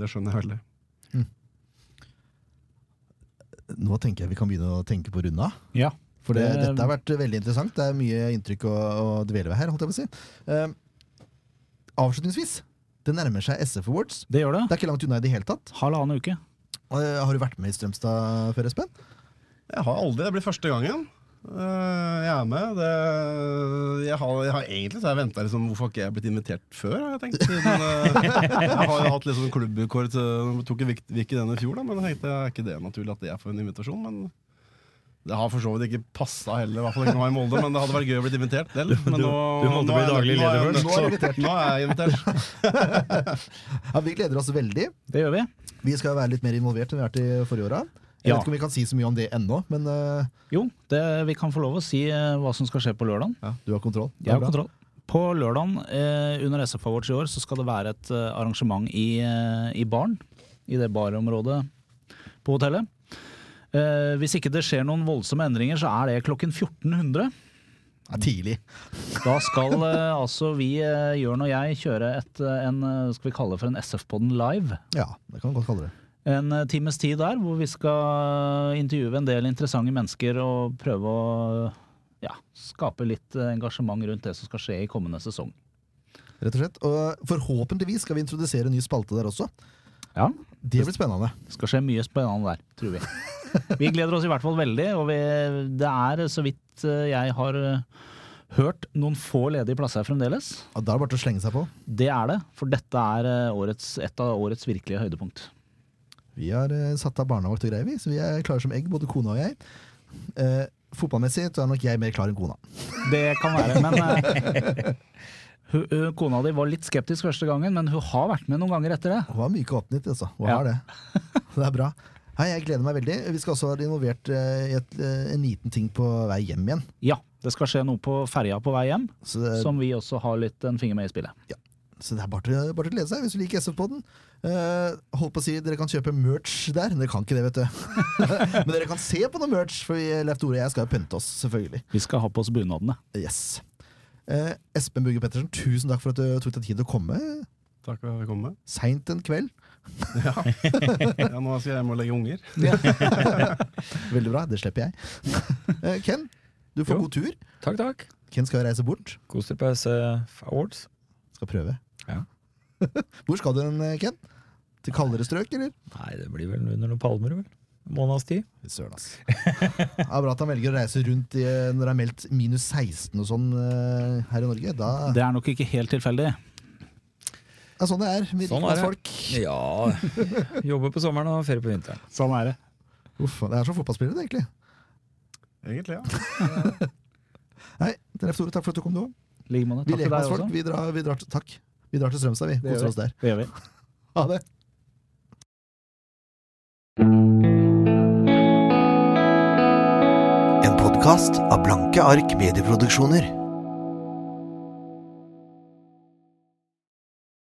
det skjønner jeg veldig. Nå tenker jeg vi kan begynne å tenke på runda. Ja. For det, Det- dette har vært veldig interessant. Det er mye inntrykk å, å dvele ved her. holdt jeg på å si. Uh, avslutningsvis, det nærmer seg SF Awards. Det gjør det. Det er ikke langt unna i det hele tatt. Halvannen uke. Eh, har du vært med i Strømstad før, Espen? Jeg har aldri, det blir første gangen. Uh, jeg er med. Det, jeg, har, jeg har egentlig så har jeg venta liksom, hvorfor har ikke jeg blitt invitert før, har jeg tenkt. Siden, uh, jeg har jo hatt sånn klubbrekord, så tok ikke ikke den i fjor, da, men jeg tenkte er ikke det naturlig at jeg får en invitasjon. Men det har for så vidt ikke passa heller, i hvert fall ikke nå i Molde, men det hadde vært gøy å bli invitert. Del. men nå, du måtte nå bli er daglig er leder først. Nå er du invitert. Nå er jeg invitert. Ja, Vi gleder oss veldig. Det gjør vi. Vi skal være litt mer involvert enn vi har vært i forrige åra. Jeg Ja. vet ikke om vi kan si så mye om det ennå, men uh... Jo, det, vi kan få lov å si uh, hva som skal skje på lørdag. ja, du har kontroll. Jeg har kontroll. På lørdag uh, under SF Awards i år så skal det være et eh, arrangement i, eh, i baren. I det barområdet på hotellet. Eh, hvis ikke det skjer noen voldsomme endringer, så er det klokken 1400. Ja, tidlig. Da skal eh, altså vi, eh, Jørn og jeg, kjøre et, eh, en, eh, skal vi kalle det for en SF-podden live. Ja, det kan vi godt kalle det. En eh, times tid der, hvor vi skal intervjue en del interessante mennesker og prøve å ja, skape litt engasjement rundt det som skal skje i kommende sesong. Rett og slett. Og forhåpentligvis skal vi introdusere en ny spalte der også. Ja, Det blir spennende. Det skal skje mye spennende der, tror vi. Vi gleder oss i hvert fall veldig, og vi, det er så vidt eh, jeg har eh, hørt noen få ledige plasser fremdeles. Ja, da er det bare til å slenge seg på. Det er det, for dette er eh, årets, et av årets virkelige høydepunkt. Vi har uh, satt av barnevakt og greier, vi, så vi er klare som egg, både kona og jeg. Uh, fotballmessig så er nok jeg mer klar enn kona. Det kan være, men uh, kona di var litt skeptisk første gangen, men hun har vært med noen ganger etter det. Hun har mye åpnet, altså. Hun Ja. har det. Det er bra. Hei, jeg gleder meg veldig. Vi skal også være involvert eh, i et, eh, en liten ting på vei hjem igjen. Ja, det skal skje noe på ferja på vei hjem, det, som vi også har litt en finger med i spillet. Ja. så det er bare til, bare til å glede seg hvis du liker SF-podden. Uh, holdt på å si Dere kan kjøpe merch der. Dere kan ikke det, vet du. Men dere kan se på noe merch, for vi, Leif Tore og jeg skal jo pynte oss, selvfølgelig. Vi skal ha på oss bunadene. Yes. Uh, Espen Bugge Pettersen, tusen takk for at du tok deg tid til å komme. Takk for at jeg kom med. Seint en kveld. Ja. ja, nå skal jeg hjem og legge unger. Veldig bra, det slipper jeg. Eh, Ken, du får Jo. god tur. Takk, takk. Ken skal reise bort. Kos dere på SF Awards. Skal prøve. Ja. Hvor skal du hen, Ken? Til kaldere strøk, eller? Nei, det blir vel under noen palmer, vel. Måneds tid. Søren, ass. Det er bra at han velger å reise rundt i, når det er meldt minus 16 og sånn eh, her i Norge. Da, Det er nok ikke helt tilfeldig. Det er sånn det er Vi Sånn er det. folk. Ja. Jobber på sommeren og ferie på vinteren. Sånn er det. Uff, det er som fotballspillere, det, egentlig. Egentlig, ja. Nei, Tore, takk for at du kom, du òg. Vi Takk med deg folk. vi drar, vi drar takk. Vi drar til Strømstad, vi. Koser vi. oss der. Det gjør vi. Ha det. En podkast av Blanke ark medieproduksjoner.